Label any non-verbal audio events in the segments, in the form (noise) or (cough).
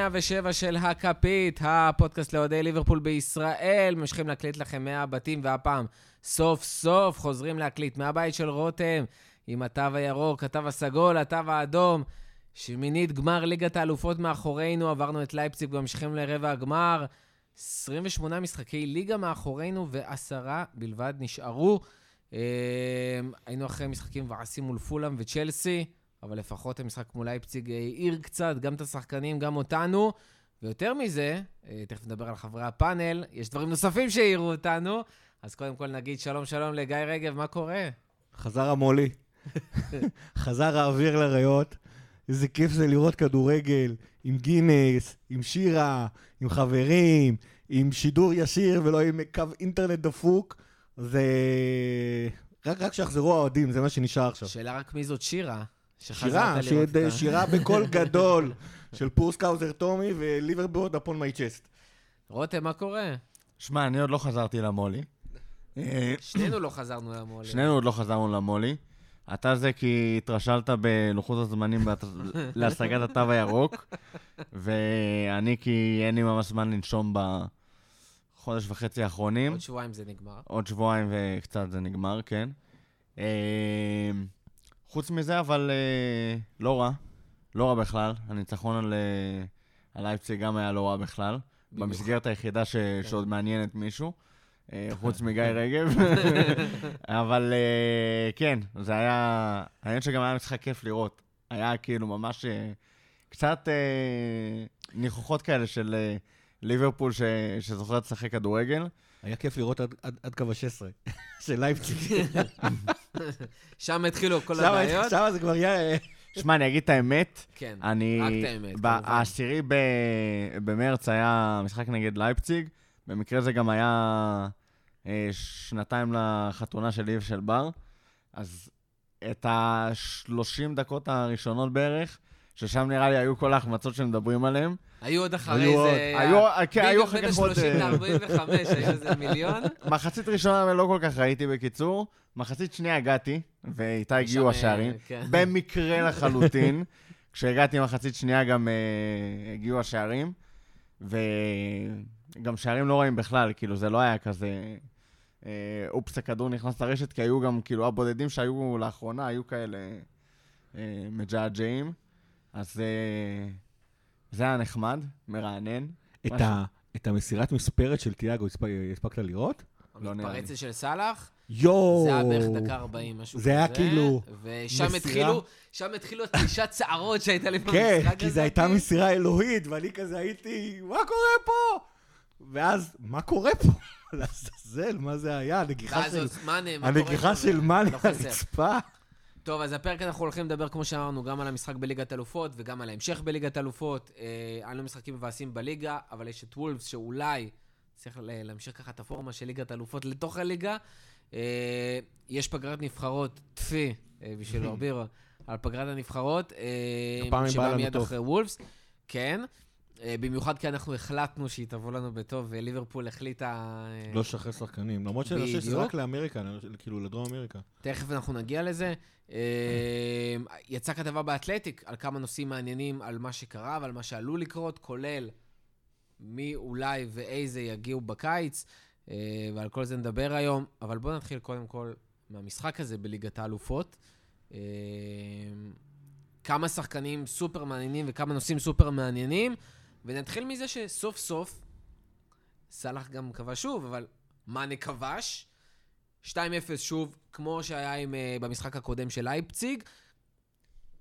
לפרק 107 של הכפית, הפודקאסט לאוהדי ליברפול בישראל. ממשיכים להקליט לכם מהבתים, והפעם סוף סוף חוזרים להקליט מהבית של רותם, עם התו הירוק, התו הסגול, התו האדום. שמינית גמר ליגת האלופות מאחורינו, עברנו את לייפציג וממשיכים לרבע הגמר. 28 משחקי ליגה מאחורינו ועשרה בלבד נשארו. אה, היינו אחרי משחקים ועשים מול פולאם וצ'לסי. אבל לפחות המשחק מול לייפציג העיר קצת, גם את השחקנים, גם אותנו. ויותר מזה, אה, תכף נדבר על חברי הפאנל, יש דברים נוספים שהעירו אותנו. אז קודם כל נגיד שלום שלום לגיא רגב, מה קורה? חזר המולי. (laughs) חזר האוויר לריאות. איזה כיף זה לראות כדורגל עם גינס, עם שירה, עם חברים, עם שידור ישיר ולא עם קו אינטרנט דפוק. זה... רק, רק שיחזרו האוהדים, זה מה שנשאר עכשיו. שאלה רק מי זאת שירה? שירה, שירה בקול (laughs) גדול של Poor Scouser Tommy ו Liverbird Upon My Chest. רותם, מה קורה? שמע, אני עוד לא חזרתי למולי. שנינו לא חזרנו למולי. שנינו עוד לא חזרנו למולי. אתה זה כי התרשלת בלוחות הזמנים (laughs) להשגת התו הירוק, ואני כי אין לי ממש זמן לנשום בחודש וחצי האחרונים. עוד שבועיים זה נגמר. עוד שבועיים וקצת זה נגמר, כן. אה, חוץ מזה, אבל אה, לא רע. לא רע בכלל. הניצחון על, אה, על אייפציג גם היה לא רע בכלל. במסגרת היחידה ש, כן. שעוד מעניינת מישהו. אה, (laughs) חוץ מגיא רגב. (laughs) אבל אה, כן, זה היה... העניין שגם היה משחק כיף לראות. היה כאילו ממש אה, קצת אה, ניחוחות כאלה של אה, ליברפול ש, שזוכרת לשחק כדורגל. היה כיף לראות עד, עד, עד קו ה-16 (laughs) של לייפציג. שם התחילו כל הבעיות? שם זה כבר יהיה... שמע, אני אגיד את האמת. כן, אני, רק את האמת, כמובן. העשירי במרץ היה משחק נגד לייפציג. במקרה זה גם היה אה, שנתיים לחתונה של ליב של בר. אז את ה-30 דקות הראשונות בערך, ששם נראה לי היו כל ההחמצות שמדברים עליהן. היו עוד אחרי זה... היו, כן, היו אחר כך עוד... בין ה-30 ל-45, היו איזה מיליון. (laughs) מחצית ראשונה לא כל כך ראיתי בקיצור. מחצית שנייה הגעתי, ואיתה הגיעו אה, השערים. כן. במקרה (laughs) לחלוטין. כשהגעתי מחצית שנייה גם uh, הגיעו השערים. וגם שערים לא רעים בכלל, כאילו זה לא היה כזה... אה, אופס, הכדור נכנס לרשת, כי היו גם, כאילו, הבודדים שהיו לאחרונה, היו כאלה אה, מג'עג'עים. אז אה, זה היה נחמד, מרענן. את, ה, את המסירת מספרת של תיאגו הספק- הספקת לראות? לא נראה לי. המתפרצת של סאלח, יואו! זה היה בערך דקה 40, משהו כזה. זה היה כאילו ושם מסירה. התחילו, שם התחילו התלישת שערות (laughs) שהייתה לי במשחק כן, הזה. כי זו הייתה מסירה אלוהית, ואני כזה הייתי, מה קורה פה? ואז, מה קורה פה? (laughs) לעזאזל, מה זה היה? הנגיחה של... מה קורה הנגיחה שם? של מאני לא חסר. טוב, אז הפרק אנחנו הולכים לדבר, כמו שאמרנו, גם על המשחק בליגת אלופות וגם על ההמשך בליגת אלופות. אה, אנו משחקים מבאסים בליגה, אבל יש את וולפס שאולי צריך להמשיך ככה את הפורמה של ליגת אלופות לתוך הליגה. אה, יש פגרת נבחרות, טפי, אה, בשביל (laughs) אורבירו, על פגרת הנבחרות. אה, הפעם היא באה לנו טוב. וולפס. כן. אה, במיוחד כי אנחנו החלטנו שהיא תבוא לנו בטוב, וליברפול החליטה... אה, לא לשחרר שחקנים, למרות שאני חושב שזה. רק לאמריקה, כאילו לדרום אמריקה. תכף אנחנו נגיע לזה. אה, יצאה כתבה באתלטיק על כמה נושאים מעניינים על מה שקרה ועל מה שעלול לקרות, כולל מי אולי ואיזה יגיעו בקיץ, ועל כל זה נדבר היום. אבל בואו נתחיל קודם כל מהמשחק הזה בליגת האלופות. כמה שחקנים סופר מעניינים וכמה נושאים סופר מעניינים, ונתחיל מזה שסוף סוף, סאלח גם כבש שוב, אבל מאנה כבש. 2-0 שוב, כמו שהיה עם, uh, במשחק הקודם של לייפציג.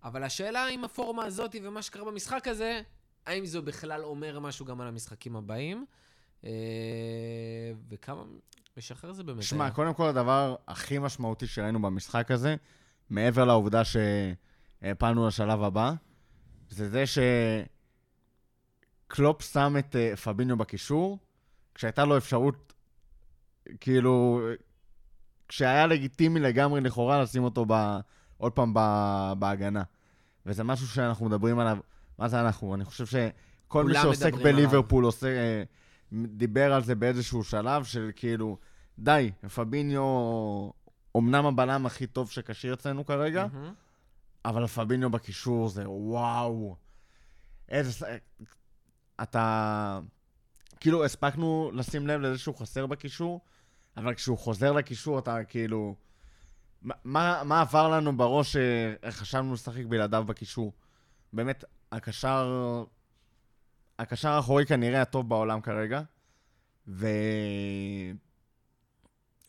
אבל השאלה אם הפורמה הזאת ומה שקרה במשחק הזה, האם זה בכלל אומר משהו גם על המשחקים הבאים? Uh, וכמה משחרר זה באמת שמע, היה? קודם כל הדבר הכי משמעותי שראינו במשחק הזה, מעבר לעובדה שהפלנו לשלב הבא, זה זה שקלופ שם את אה, פביניו בקישור, כשהייתה לו אפשרות, כאילו, כשהיה לגיטימי לגמרי לכאורה לשים אותו ב, עוד פעם ב, בהגנה. וזה משהו שאנחנו מדברים עליו, מה זה אנחנו? אני חושב שכל מי שעוסק מדברים עליו. בליברפול עושה, אה, דיבר על זה באיזשהו שלב של כאילו, די, פביניו אמנם הבלם הכי טוב שכשיר אצלנו כרגע, מהמם. אבל פביניו בקישור זה וואו. איזה... אתה... כאילו, הספקנו לשים לב לזה שהוא חסר בקישור, אבל כשהוא חוזר לקישור, אתה כאילו... מה- מה, עבר לנו בראש שחשבנו לשחק בלעדיו בקישור? באמת, הקשר... הקשר האחורי כנראה הטוב בעולם כרגע, ו...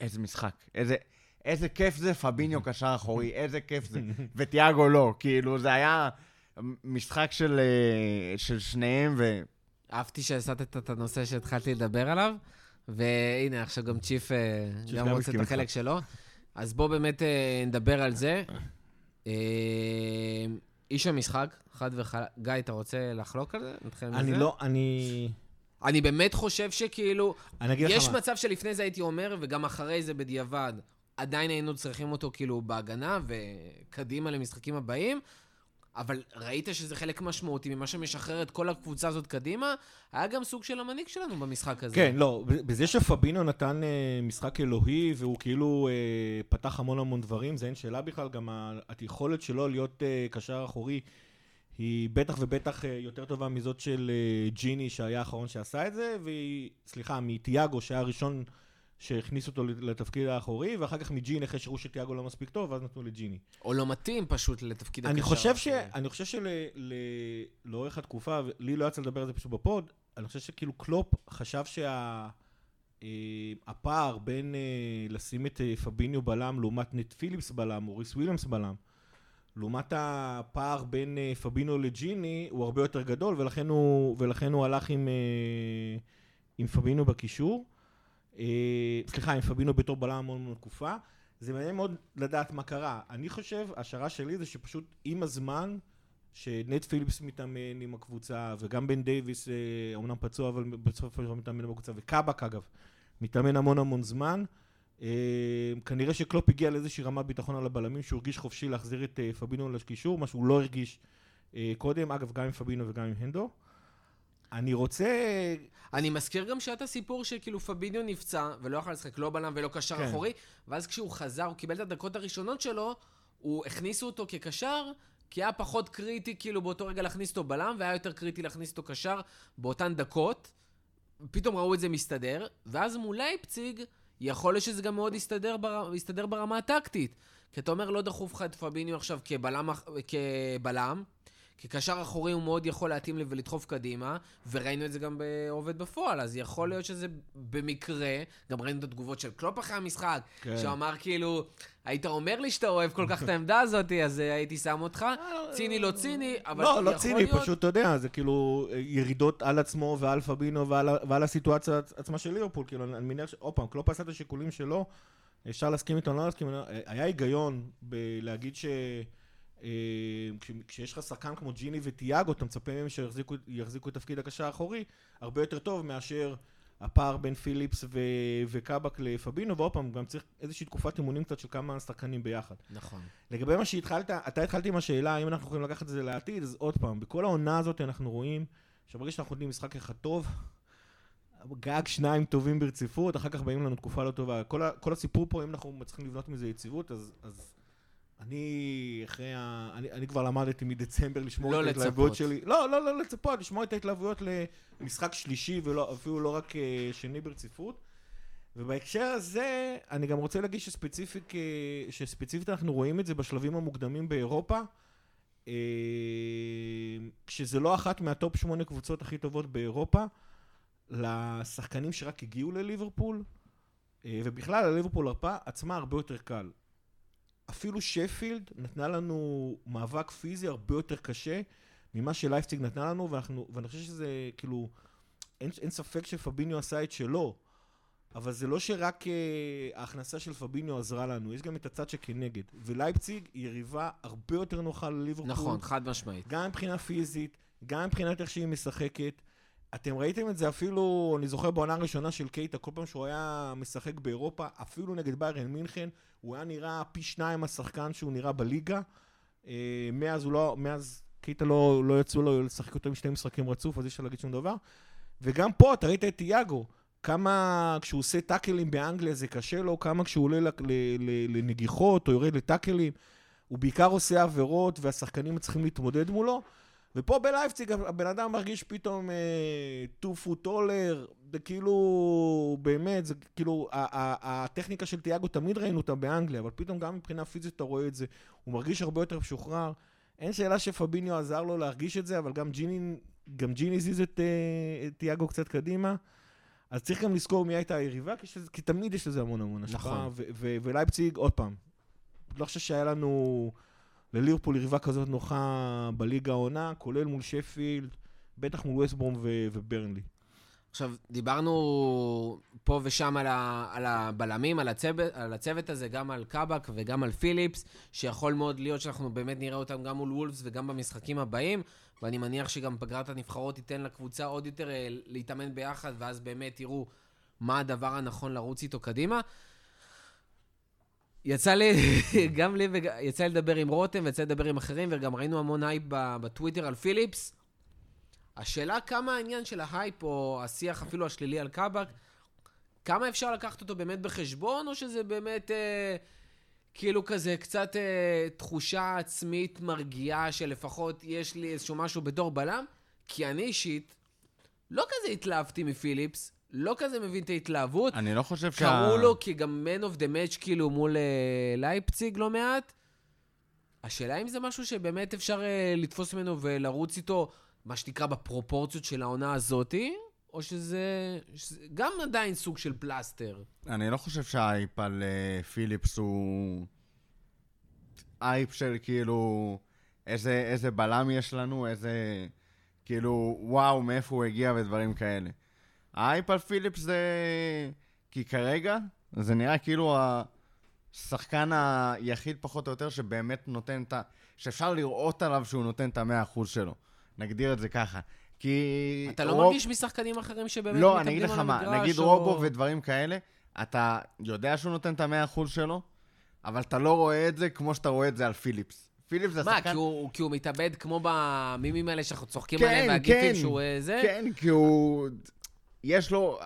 איזה משחק. איזה, איזה כיף זה פביניו (laughs) קשר אחורי, איזה כיף זה. (laughs) וטיאגו לא, כאילו, זה היה משחק של, אה, של שניהם, ו... אהבתי שהסטת את הנושא שהתחלתי לדבר עליו, והנה, עכשיו גם צ'יפ אה, גם רוצה את. החלק שלו. אז בואו באמת אה, נדבר על זה. אה, איש המשחק, חד וחלק. גיא, אתה רוצה לחלוק על זה? נתחיל מזה? אני לא, אני... אני באמת חושב שכאילו, יש. מצב שלפני זה הייתי אומר, וגם אחרי זה בדיעבד, עדיין היינו צריכים אותו כאילו בהגנה וקדימה למשחקים הבאים, אבל ראית שזה חלק משמעותי ממה שמשחרר את כל הקבוצה הזאת קדימה, היה גם סוג של המנהיג שלנו במשחק הזה. כן, לא, בזה שפבינו נתן אה, משחק אלוהי, והוא כאילו אה, פתח המון המון דברים, זה אין שאלה בכלל, גם היכולת שלו להיות אה, קשר אחורי היא בטח ובטח אה, יותר טובה מזאת של אה, ג'יני, שהיה האחרון שעשה את זה, והיא, סליחה, מתיאגו, שהיה הראשון שהכניס אותו לתפקיד האחורי, ואחר כך מג'יני, אחרי שראו שתיאגו לא מספיק טוב, ואז נתנו לג'יני. או לא מתאים פשוט לתפקיד הקשר. אני חושב ש... אני חושב שלאורך התקופה, לי לא יצא לדבר על זה פשוט ב pod, אני חושב שכאילו קלופ חשב שהפער בין אה, לשים את אה, פביניו בלם לעומת נט פיליפס בלם, או ריס וויליאמס בלם, לעומת הפער בין אה, פביניו לג'יני, הוא הרבה יותר גדול, ולכן הוא, ולכן הוא הלך עם, אה, עם פביניו בקישור. אה, סליחה, עם פבינו בתור בלם המון המון תקופה. זה מעניין מאוד לדעת מה קרה. אני חושב, ההשערה שלי זה שפשוט עם הזמן, שנט פיליפס מתאמן עם הקבוצה, וגם בן דייוויס, אה, אומנם פצוע, אבל של דבר מתאמן בקבוצה, וקאבק אגב, מתאמן המון המון זמן. אה, כנראה שקלופ הגיע לאיזושהי רמת ביטחון על הבלמים, שהוא הרגיש חופשי להחזיר את פבינו לקישור, מה שהוא לא הרגיש קודם, אגב, גם עם פבינו וגם עם הנדו. אני רוצה... אני מזכיר גם שהיה את הסיפור שכאילו פביניו נפצע, ולא יכל לשחק לא בלם ולא קשר כן. אחורי, ואז כשהוא חזר, הוא קיבל את הדקות הראשונות שלו, הוא הכניסו אותו כקשר, כי היה פחות קריטי כאילו באותו רגע להכניס אותו בלם, והיה יותר קריטי להכניס אותו קשר באותן דקות. פתאום ראו את זה מסתדר, ואז מול לייפציג, יכול להיות שזה גם מאוד יסתדר, בר... יסתדר ברמה הטקטית. כי אתה אומר, לא דחוף לך את פביניו עכשיו כבלם, אח- כבלם, כקשר אחורי הוא מאוד יכול להתאים לי ולדחוף קדימה, וראינו את זה גם עובד בפועל, אז יכול להיות שזה במקרה, גם ראינו את התגובות של קלופ אחרי המשחק, כן. שהוא אמר כאילו, היית אומר לי שאתה אוהב כל כך את העמדה הזאת, אז אה, הייתי שם אותך, ציני לא ציני, אבל לא, יכול לא ציני, להיות... פשוט, אתה יודע, זה כאילו אה, ירידות על עצמו ועל פבינו ועל, ועל הסיטואציה עצ- עצמה של ליברפול. כאילו, אני מניח ש... עוד פעם, קלופ עשה את השיקולים שלו, אפשר להסכים איתו, לא להסכים, איתו. אה, היה היגיון בלהגיד ש... אה, כש- כשיש לך שחקן כמו ג'יני וטיאגו, אתה מצפה מהם שיחזיקו יחזיקו את תפקיד הקשר האחורי הרבה יותר טוב מאשר הפער בין פיליפס ו- וקאבק לפבינו, ועוד פעם, גם צריך איזושהי תקופת אימונים קצת של כמה שחקנים ביחד. נכון. לגבי מה שהתחלת, אתה התחלת עם השאלה האם אנחנו יכולים לקחת את זה לעתיד, אז עוד פעם, בכל העונה הזאת אנחנו רואים שברגע שאנחנו נותנים משחק אחד טוב, גג שניים טובים ברציפות, אחר כך באים לנו תקופה לא טובה. כל, ה, כל הסיפור פה, אם אנחנו מצליחים לבנות מזה יציבות, אז, אז אני אחרי ה... אני, אני כבר למדתי מדצמבר לשמור לא את ההתלהבויות. שלי. לא, לא, לא לצפות, לשמור את ההתלהבויות למשחק שלישי, ואפילו לא רק אה, שני ברציפות. ובהקשר הזה, אני גם רוצה להגיד שספציפית, אה, שספציפית אנחנו רואים את זה בשלבים המוקדמים באירופה, אה, כשזה לא אחת מהטופ שמונה קבוצות הכי טובות באירופה, לשחקנים שרק הגיעו לליברפול, ובכלל לליברפול עצמה הרבה יותר קל. אפילו שפילד נתנה לנו מאבק פיזי הרבה יותר קשה ממה שלייפציג נתנה לנו, ואנחנו, ואני חושב שזה כאילו, אין, אין ספק שפביניו עשה את שלו, אבל זה לא שרק אה, ההכנסה של פביניו עזרה לנו, יש גם את הצד שכנגד. ולייפציג היא יריבה הרבה יותר נוחה לליברפול. נכון, חד משמעית. גם מבחינה פיזית, גם מבחינת איך שהיא משחקת. אתם ראיתם את זה אפילו, אני זוכר בעונה הראשונה של קייטה, כל פעם שהוא היה משחק באירופה, אפילו נגד ביירן מינכן, הוא היה נראה פי שניים השחקן שהוא נראה בליגה. אה, מאז הוא לא, מאז קייטה לא, לא יצאו לו לשחק יותר משני משחקים רצוף, אז אי אפשר להגיד שום דבר. וגם פה, אתה ראית את תיאגו, כמה כשהוא עושה טאקלים באנגליה זה קשה לו, כמה כשהוא עולה ל- ל- ל- לנגיחות או יורד לטאקלים, הוא בעיקר עושה עבירות והשחקנים צריכים להתמודד מולו. ופה בלייפציג הבן אדם מרגיש פתאום טו פוט טולר, זה כאילו, באמת, זה כאילו, הטכניקה של תיאגו תמיד ראינו אותה באנגליה, אבל פתאום גם מבחינה פיזית אתה רואה את זה, הוא מרגיש הרבה יותר משוחרר. אין שאלה שפביניו עזר לו להרגיש את זה, אבל גם ג'יני, גם ג'יני הזיז את, אה, את תיאגו קצת קדימה. אז צריך גם לזכור מי הייתה היריבה, כי, שזה, כי תמיד יש לזה המון המון השפעה. נכון. ולייפציג, עוד פעם, לא חושב שהיה לנו לליברפול יריבה כזאת נוחה בליגה העונה, כולל מול שפילד, בטח מול ווסטברום וברנלי. עכשיו, דיברנו פה ושם על, ה, על הבלמים, על הצוות, על הצוות הזה, גם על קאבק וגם על פיליפס, שיכול מאוד להיות שאנחנו באמת נראה אותם גם מול וולפס וגם במשחקים הבאים, ואני מניח שגם פגרת הנבחרות תיתן לקבוצה עוד יותר אה, להתאמן ביחד, ואז באמת תראו מה הדבר הנכון לרוץ איתו קדימה. יצא לי, (laughs) גם לי, יצא לי לדבר עם רותם ויצא לי לדבר עם אחרים, וגם ראינו המון הייפ בטוויטר על פיליפס. השאלה כמה העניין של ההייפ, או השיח אפילו השלילי על קאבק, כמה אפשר לקחת אותו באמת בחשבון, או שזה באמת אה, כאילו כזה קצת אה, תחושה עצמית מרגיעה שלפחות יש לי איזשהו משהו בתור בלם? כי אני אישית לא כזה התלהבתי מפיליפס, לא כזה מבין את ההתלהבות. אני לא חושב שה... קראו לו כי גם man of the match כאילו מול אה, לייפציג לא מעט. השאלה אם זה משהו שבאמת אפשר אה, לתפוס ממנו ולרוץ איתו. מה שנקרא בפרופורציות של העונה הזאתי, או שזה, שזה גם עדיין סוג של פלסטר? אני לא חושב שהאייפ על uh, פיליפס הוא אייפ של כאילו איזה, איזה בלם יש לנו, איזה כאילו וואו, מאיפה הוא הגיע ודברים כאלה. האייפ על פיליפס זה... כי כרגע זה נראה כאילו השחקן היחיד פחות או יותר שבאמת נותן את ה... שאפשר לראות עליו שהוא נותן את המאה אחוז שלו. נגדיר את זה ככה. כי... אתה לא רוב... מרגיש משחקנים אחרים שבאמת לא, מתאבדים על המגרש? לא, אני אגיד לך מה, נגיד או... רובו ודברים כאלה, אתה יודע שהוא נותן את המאה אחוז שלו, אבל אתה לא רואה את זה כמו שאתה רואה את זה על פיליפס. פיליפס זה שחקן... מה, כי הוא, כי הוא מתאבד כמו במימים האלה שאנחנו צוחקים כן, עליהם והגיפים כן, שהוא אה, זה? כן, כי הוא... יש לו...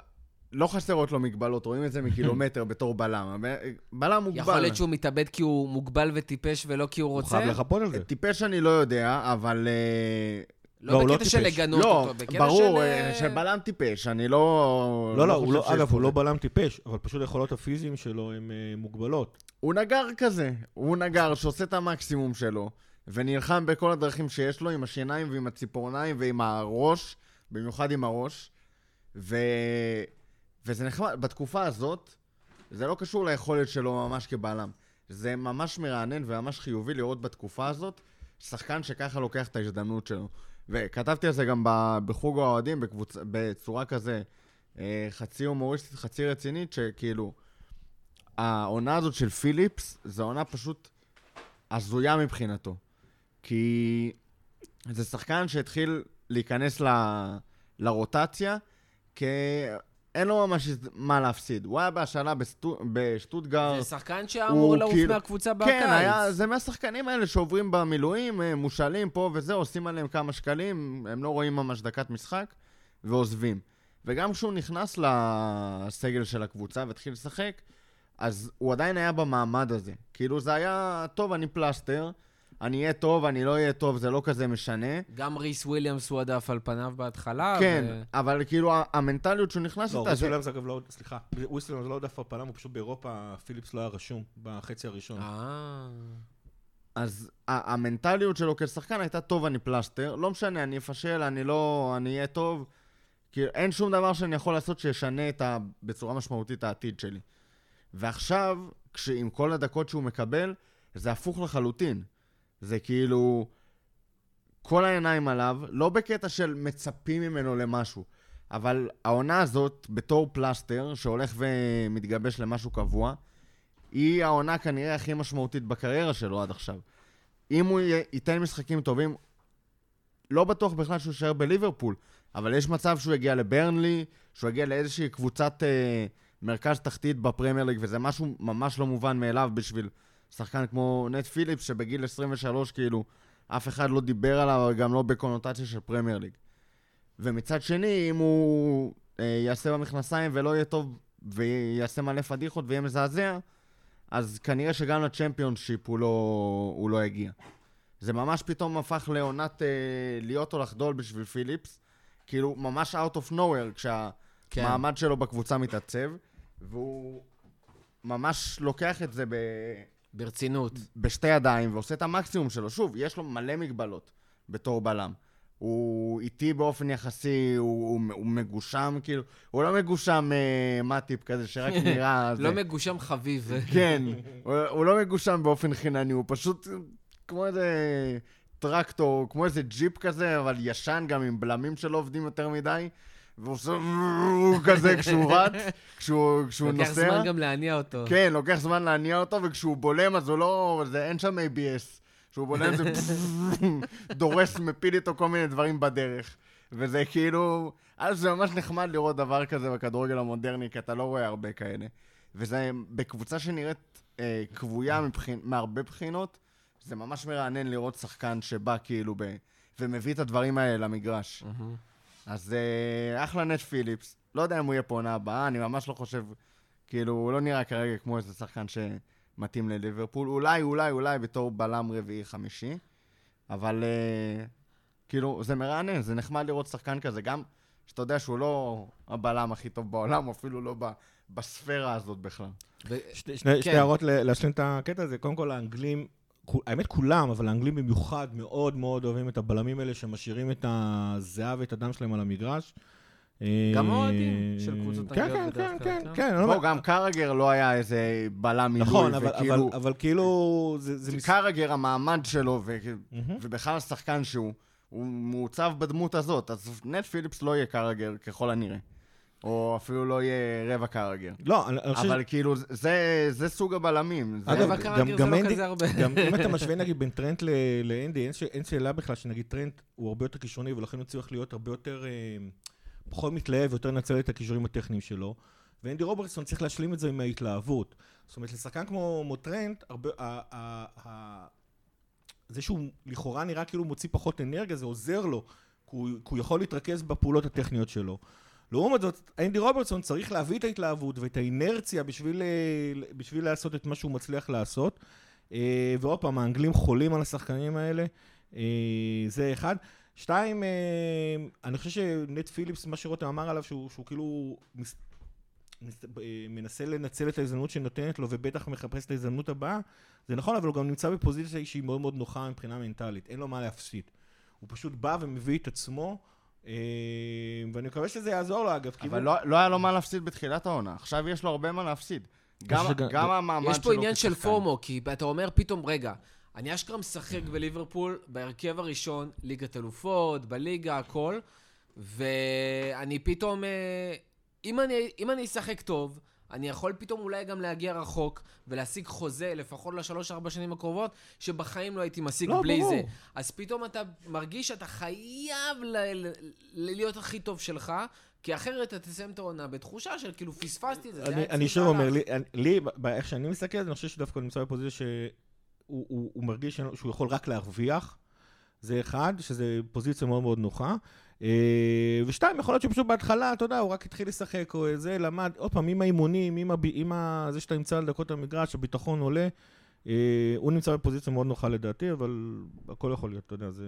לא חסרות לו מגבלות, רואים את זה מקילומטר (laughs) בתור בלם. בלם מוגבל. יכול להיות שהוא מתאבד כי הוא מוגבל וטיפש ולא כי הוא רוצה? הוא חייב לחפות על זה. טיפש אני לא יודע, אבל... אה, לא, לא בקטע של לגנות לא, אותו, בקטע ברור, של... ברור, אה, של בלם טיפש, אני לא... לא, לא, לא, לא אגב, הוא לא בלם טיפש, אבל פשוט היכולות הפיזיים שלו הן uh, מוגבלות. הוא נגר כזה, הוא נגר שעושה את המקסימום שלו, ונלחם בכל הדרכים שיש לו, עם השיניים ועם הציפורניים ועם הראש, במיוחד עם הראש, ו... וזה נחמד, בתקופה הזאת, זה לא קשור ליכולת שלו ממש כבלם. זה ממש מרענן וממש חיובי לראות בתקופה הזאת שחקן שככה לוקח את ההזדמנות שלו. וכתבתי על זה גם בחוג האוהדים, בקבוצ... בצורה כזה אה, חצי הומוריסטית, חצי רצינית, שכאילו, העונה הזאת של פיליפס, זו עונה פשוט הזויה מבחינתו. כי זה שחקן שהתחיל להיכנס ל... לרוטציה, כ... אין לו ממש מה להפסיד. הוא היה בהשאלה בסטו... בשטוטגרד. זה שחקן שאמור לעוף כאילו... מהקבוצה כן, בקיץ. כן, היה, זה מהשחקנים האלה שעוברים במילואים, אה, מושאלים פה וזה, עושים עליהם כמה שקלים, הם לא רואים ממש דקת משחק, ועוזבים. וגם כשהוא נכנס לסגל של הקבוצה והתחיל לשחק, אז הוא עדיין היה במעמד הזה. כאילו זה היה, טוב, אני פלסטר, אני אהיה טוב, אני לא אהיה טוב, זה לא כזה משנה. גם ריס וויליאמס הועדף על פניו בהתחלה. כן, ו... אבל כאילו המנטליות שהוא נכנס לא, איתה... לא, ריס וויליאמס אגב לא, סליחה, ריס וויליאמס לא הועדף על פניו, הוא פשוט באירופה, פיליפס לא היה רשום בחצי הראשון. אה... אז המנטליות שלו כשחקן הייתה טוב, אני פלסטר, לא משנה, אני אפשל, אני לא, אני אהיה טוב. כי אין שום דבר שאני יכול לעשות שישנה את ה, בצורה משמעותית העתיד שלי. ועכשיו, עם כל הדקות שהוא מקבל, זה הפוך לחלוטין. זה כאילו... כל העיניים עליו, לא בקטע של מצפים ממנו למשהו, אבל העונה הזאת, בתור פלסטר, שהולך ומתגבש למשהו קבוע, היא העונה כנראה הכי משמעותית בקריירה שלו עד עכשיו. אם הוא ייתן משחקים טובים, לא בטוח בכלל שהוא יישאר בליברפול, אבל יש מצב שהוא יגיע לברנלי, שהוא יגיע לאיזושהי קבוצת אה, מרכז תחתית בפרמייר ליג, וזה משהו ממש לא מובן מאליו בשביל שחקן כמו נט פיליפס, שבגיל 23, כאילו, אף אחד לא דיבר עליו, גם לא בקונוטציה של פרמייר ליג. ומצד שני, אם הוא אה, יעשה במכנסיים ולא יהיה טוב, ויעשה מלא פדיחות ויהיה מזעזע, אז כנראה שגם לצ'מפיונשיפ הוא לא, הוא לא יגיע. זה ממש פתאום הפך לעונת אה, להיות או לחדול בשביל פיליפס. כאילו, ממש out of nowhere, כשהמעמד כן. שלו בקבוצה מתעצב, והוא ממש לוקח את זה ב... ברצינות. בשתי ידיים ועושה את המקסימום שלו. שוב, יש לו מלא מגבלות בתור בלם. הוא איטי באופן יחסי, הוא, הוא, הוא מגושם, כאילו, הוא לא מגושם אה, מאטיפ כזה שרק (laughs) נראה... לא זה. מגושם חביב. כן, הוא, הוא לא מגושם באופן חינני, הוא פשוט כמו איזה טרקטור, כמו איזה ג'יפ כזה, אבל ישן גם עם בלמים שלא עובדים יותר מדי. והוא עושה כזה כשהוא רץ, כשהוא, כשהוא לוקח נוסע. זמן גם להניע אותו. כן, לוקח זמן להניע אותו, וכשהוא בולם אז הוא לא... זה, אין שם ABS. כשהוא בולם זה (laughs) דורס, מפיל איתו כל מיני דברים בדרך. וזה כאילו... אז זה ממש נחמד לראות דבר כזה בכדורגל המודרני, כי אתה לא רואה הרבה כאלה. וזה בקבוצה שנראית אה, כבויה מבחין, מהרבה בחינות, זה ממש מרענן לראות שחקן שבא כאילו ב... ומביא את הדברים האלה למגרש. מהמם. אז אה, אחלה נט פיליפס. לא יודע אם הוא יהיה פה עונה הבאה, אני ממש לא חושב, כאילו, הוא לא נראה כרגע כמו איזה שחקן שמתאים לליברפול. אולי, אולי, אולי בתור בלם רביעי-חמישי, אבל אה, כאילו, זה מרענן, זה נחמד לראות שחקן כזה, גם שאתה יודע שהוא לא הבלם הכי טוב בעולם, אפילו לא ב, בספירה הזאת בכלל. ו- שתי, שני, שתי כן. הערות ל- להשלים את הקטע הזה. קודם כל, האנגלים, האמת כולם, אבל האנגלים במיוחד מאוד מאוד אוהבים את הבלמים האלה שמשאירים את הזיעה ואת הדם שלהם על המגרש. גם אה, האוהדים של קבוצות כן, אנגליות כן, בדרך כן, כלל, כן, כן. כן. אני לא בוא, אומר- גם קרגר לא היה איזה בלם מילוי, נכון, אבל- וכאילו... אבל- אבל כאילו... זה- זה מס- קרגר, המעמד שלו. ובכלל השחקן שהוא, הוא מעוצב בדמות הזאת, אז נט פיליפס לא יהיה קרגר ככל הנראה. או אפילו לא יהיה רבע קרגר. לא, אני חושב... אבל כאילו, זה, זה סוג הבלמים. זה... אגב, רבע גם- קרגר זה גם לא אנדי- כזה הרבה. גם אם אתה (laughs) משווה נגיד בין טרנט ל- לאנדי, אין ש- אין שאלה בכלל שנגיד טרנט הוא הרבה יותר כישרוני ולכן הוא צריך להיות הרבה יותר, אה, פחות מתלהב ויותר לנצל את הכישורים הטכניים שלו. ואנדי רוברטסון צריך להשלים את זה עם ההתלהבות. זאת אומרת, לשחקן כמו כמו טרנט, הרבה, ה, ה, ה, זה שהוא לכאורה נראה כאילו הוא מוציא פחות אנרגיה, זה עוזר לו, כי הוא, כי הוא יכול להתרכז בפעולות הטכניות שלו. לעומת זאת, אנדי רוברטסון צריך להביא את ההתלהבות ואת האינרציה בשביל, אה, בשביל לעשות את מה שהוא מצליח לעשות. אה, ועוד פעם, האנגלים חולים על השחקנים האלה, אה, זה אחד. שתיים, אני חושב שנט פיליפס, מה שרותם אמר עליו, שהוא, שהוא כאילו מס, מס, מנסה לנצל את ההזדמנות שנותנת לו, ובטח מחפש את ההזדמנות הבאה, זה נכון, אבל הוא גם נמצא בפוזיציה שהיא מאוד מאוד נוחה מבחינה מנטלית, אין לו מה להפסיד. הוא פשוט בא ומביא את עצמו, ואני מקווה שזה יעזור לו, אגב. אבל לא, לא היה לו מה להפסיד בתחילת העונה. עכשיו יש לו הרבה מה להפסיד. גם, המעמד יש שלו פה עניין של. פומו, כי אתה אומר פתאום, רגע, אני אשכרה משחק בליברפול בהרכב הראשון, ליגת אלופות, בליגה, הכל, ואני פתאום, אה, אם אני, אם אני אשחק טוב, אני יכול פתאום אולי גם להגיע רחוק ולהשיג חוזה, לפחות לשלוש-ארבע שנים הקרובות, שבחיים לא הייתי משיג לא, בלי ברור. זה. אז פתאום אתה מרגיש שאתה חייב ל- ל- להיות הכי טוב שלך, כי אחרת אתה תסיים את העונה בתחושה של כאילו פספסתי את זה. אני, אני שוב אומר. לי, אני- לי, איך שאני מסתכל, אני חושב שדווקא נמצא בפוזיציה שהוא הוא, הוא מרגיש שהוא יכול רק להרוויח. זה אחד, שזה פוזיציה מאוד מאוד נוחה. אה, ושתיים, יכול להיות שפשוט בהתחלה, אתה יודע, הוא רק התחיל לשחק, או זה, למד, עוד פעם, עם האימונים, עם, הב... עם ה... זה שאתה נמצא על דקות המגרש, הביטחון עולה. אה, הוא נמצא בפוזיציה מאוד נוחה לדעתי, אבל הכל יכול להיות, אתה יודע, זה...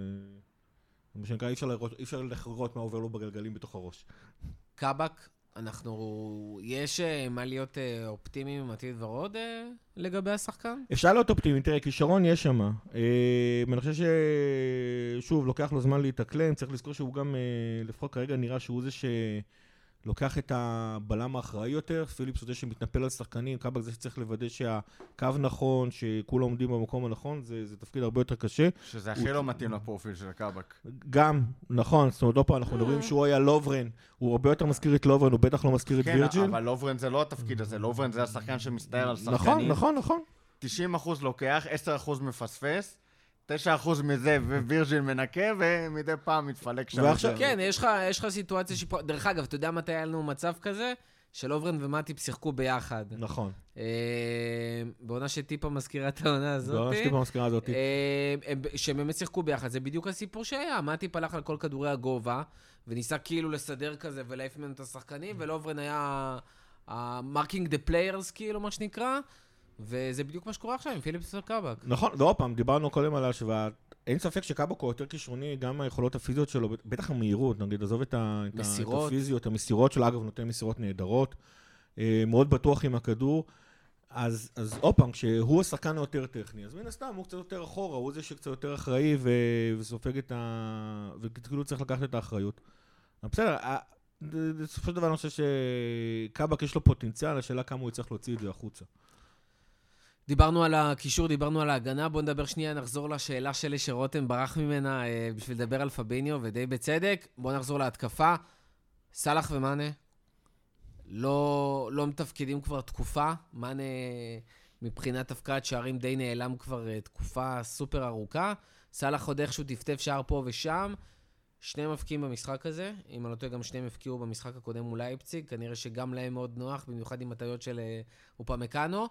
מה שנקרא, אי אפשר לראות מה עובר לו בגלגלים בתוך הראש. קאבק, אנחנו... יש אה, מה להיות אה, אופטימיים עם עתיד ורוד אה, לגבי השחקן? אפשר להיות אופטימי, תראה, כישרון יש שם. ואני חושב ששוב, לוקח לו זמן להתאקלם, צריך לזכור שהוא גם, לפחות כרגע נראה שהוא זה שלוקח את הבלם האחראי יותר, פיליפס הוא זה שמתנפל על שחקנים, קאבק זה שצריך לוודא שהקו נכון, שכולם עומדים במקום הנכון, זה, זה תפקיד הרבה יותר קשה. שזה הכי הוא- לא מתאים לפרופיל של קאבק. גם, נכון, זאת אומרת, עוד פעם, אנחנו מדברים שהוא היה לוברן, הוא הרבה יותר מזכיר את לוברן, הוא בטח לא מזכיר את כן, וירג'יל. אבל לוברן זה לא התפקיד הזה, לוברן זה השחקן שמסתער על שחקנים. נכון, נכון, נכון. 90% לוקח, 10% מפספס, 9% מזה ווירג'יל מנקה, ומדי פעם מתפלק שם. ועכשיו- כן, יש לך, יש לך סיטואציה שפה... דרך אגב, אתה יודע מתי היה לנו מצב כזה? שלוברן ומטיפ שיחקו ביחד. נכון. אה, בעונה שטיפה מזכירה את העונה הזאת. זה ממש טיפה במזכירה הזאת. אה, הם- שהם באמת שיחקו ביחד, זה בדיוק הסיפור שהיה. מטיפ הלך על כל כדורי הגובה, וניסה כאילו לסדר כזה ולהעיף ממנו את השחקנים, ולאוברן היה ה-marking the players, כאילו, מה שנקרא, וזה בדיוק מה שקורה עכשיו עם פיליפס וקאבק. נכון, ועוד פעם, דיברנו קודם על ההשוואה. אין ספק שקאבוקו יותר כישרוני, גם היכולות הפיזיות שלו, בטח המהירות, נגיד, עזוב את, ה, את. הפיזיות, המסירות שלו, אגב, נותן מסירות נהדרות, אה, מאוד בטוח עם הכדור. אז, אז עוד פעם, כשהוא השחקן היותר טכני, אז מן הסתם הוא קצת יותר אחורה, הוא זה שקצת יותר אחראי ו... וסופג את ה... וכאילו צריך לקחת את האחריות. בסדר, ה- בסופו של דבר אני חושב שקאבק יש לו פוטנציאל, השאלה כמה הוא יצטרך להוציא את זה החוצה. דיברנו על הקישור, דיברנו על ההגנה, בואו נדבר שנייה, נחזור לשאלה שלי שרותם ברח ממנה אה, בשביל לדבר על פביניו, ודי בצדק. בואו נחזור להתקפה. סאלח ומאנה לא, לא מתפקדים כבר תקופה. מאנה מבחינת הפקעת שערים די נעלם כבר אה, תקופה סופר ארוכה. סאלח עוד איכשהו טפטף שער פה ושם. שניהם מבקיעים במשחק הזה, אם אני לא טועה, גם שניהם הבקיעו במשחק הקודם מול אייפציג, כנראה שגם להם מאוד נוח, במיוחד עם הטעויות של אה, אופמקאנו. אה,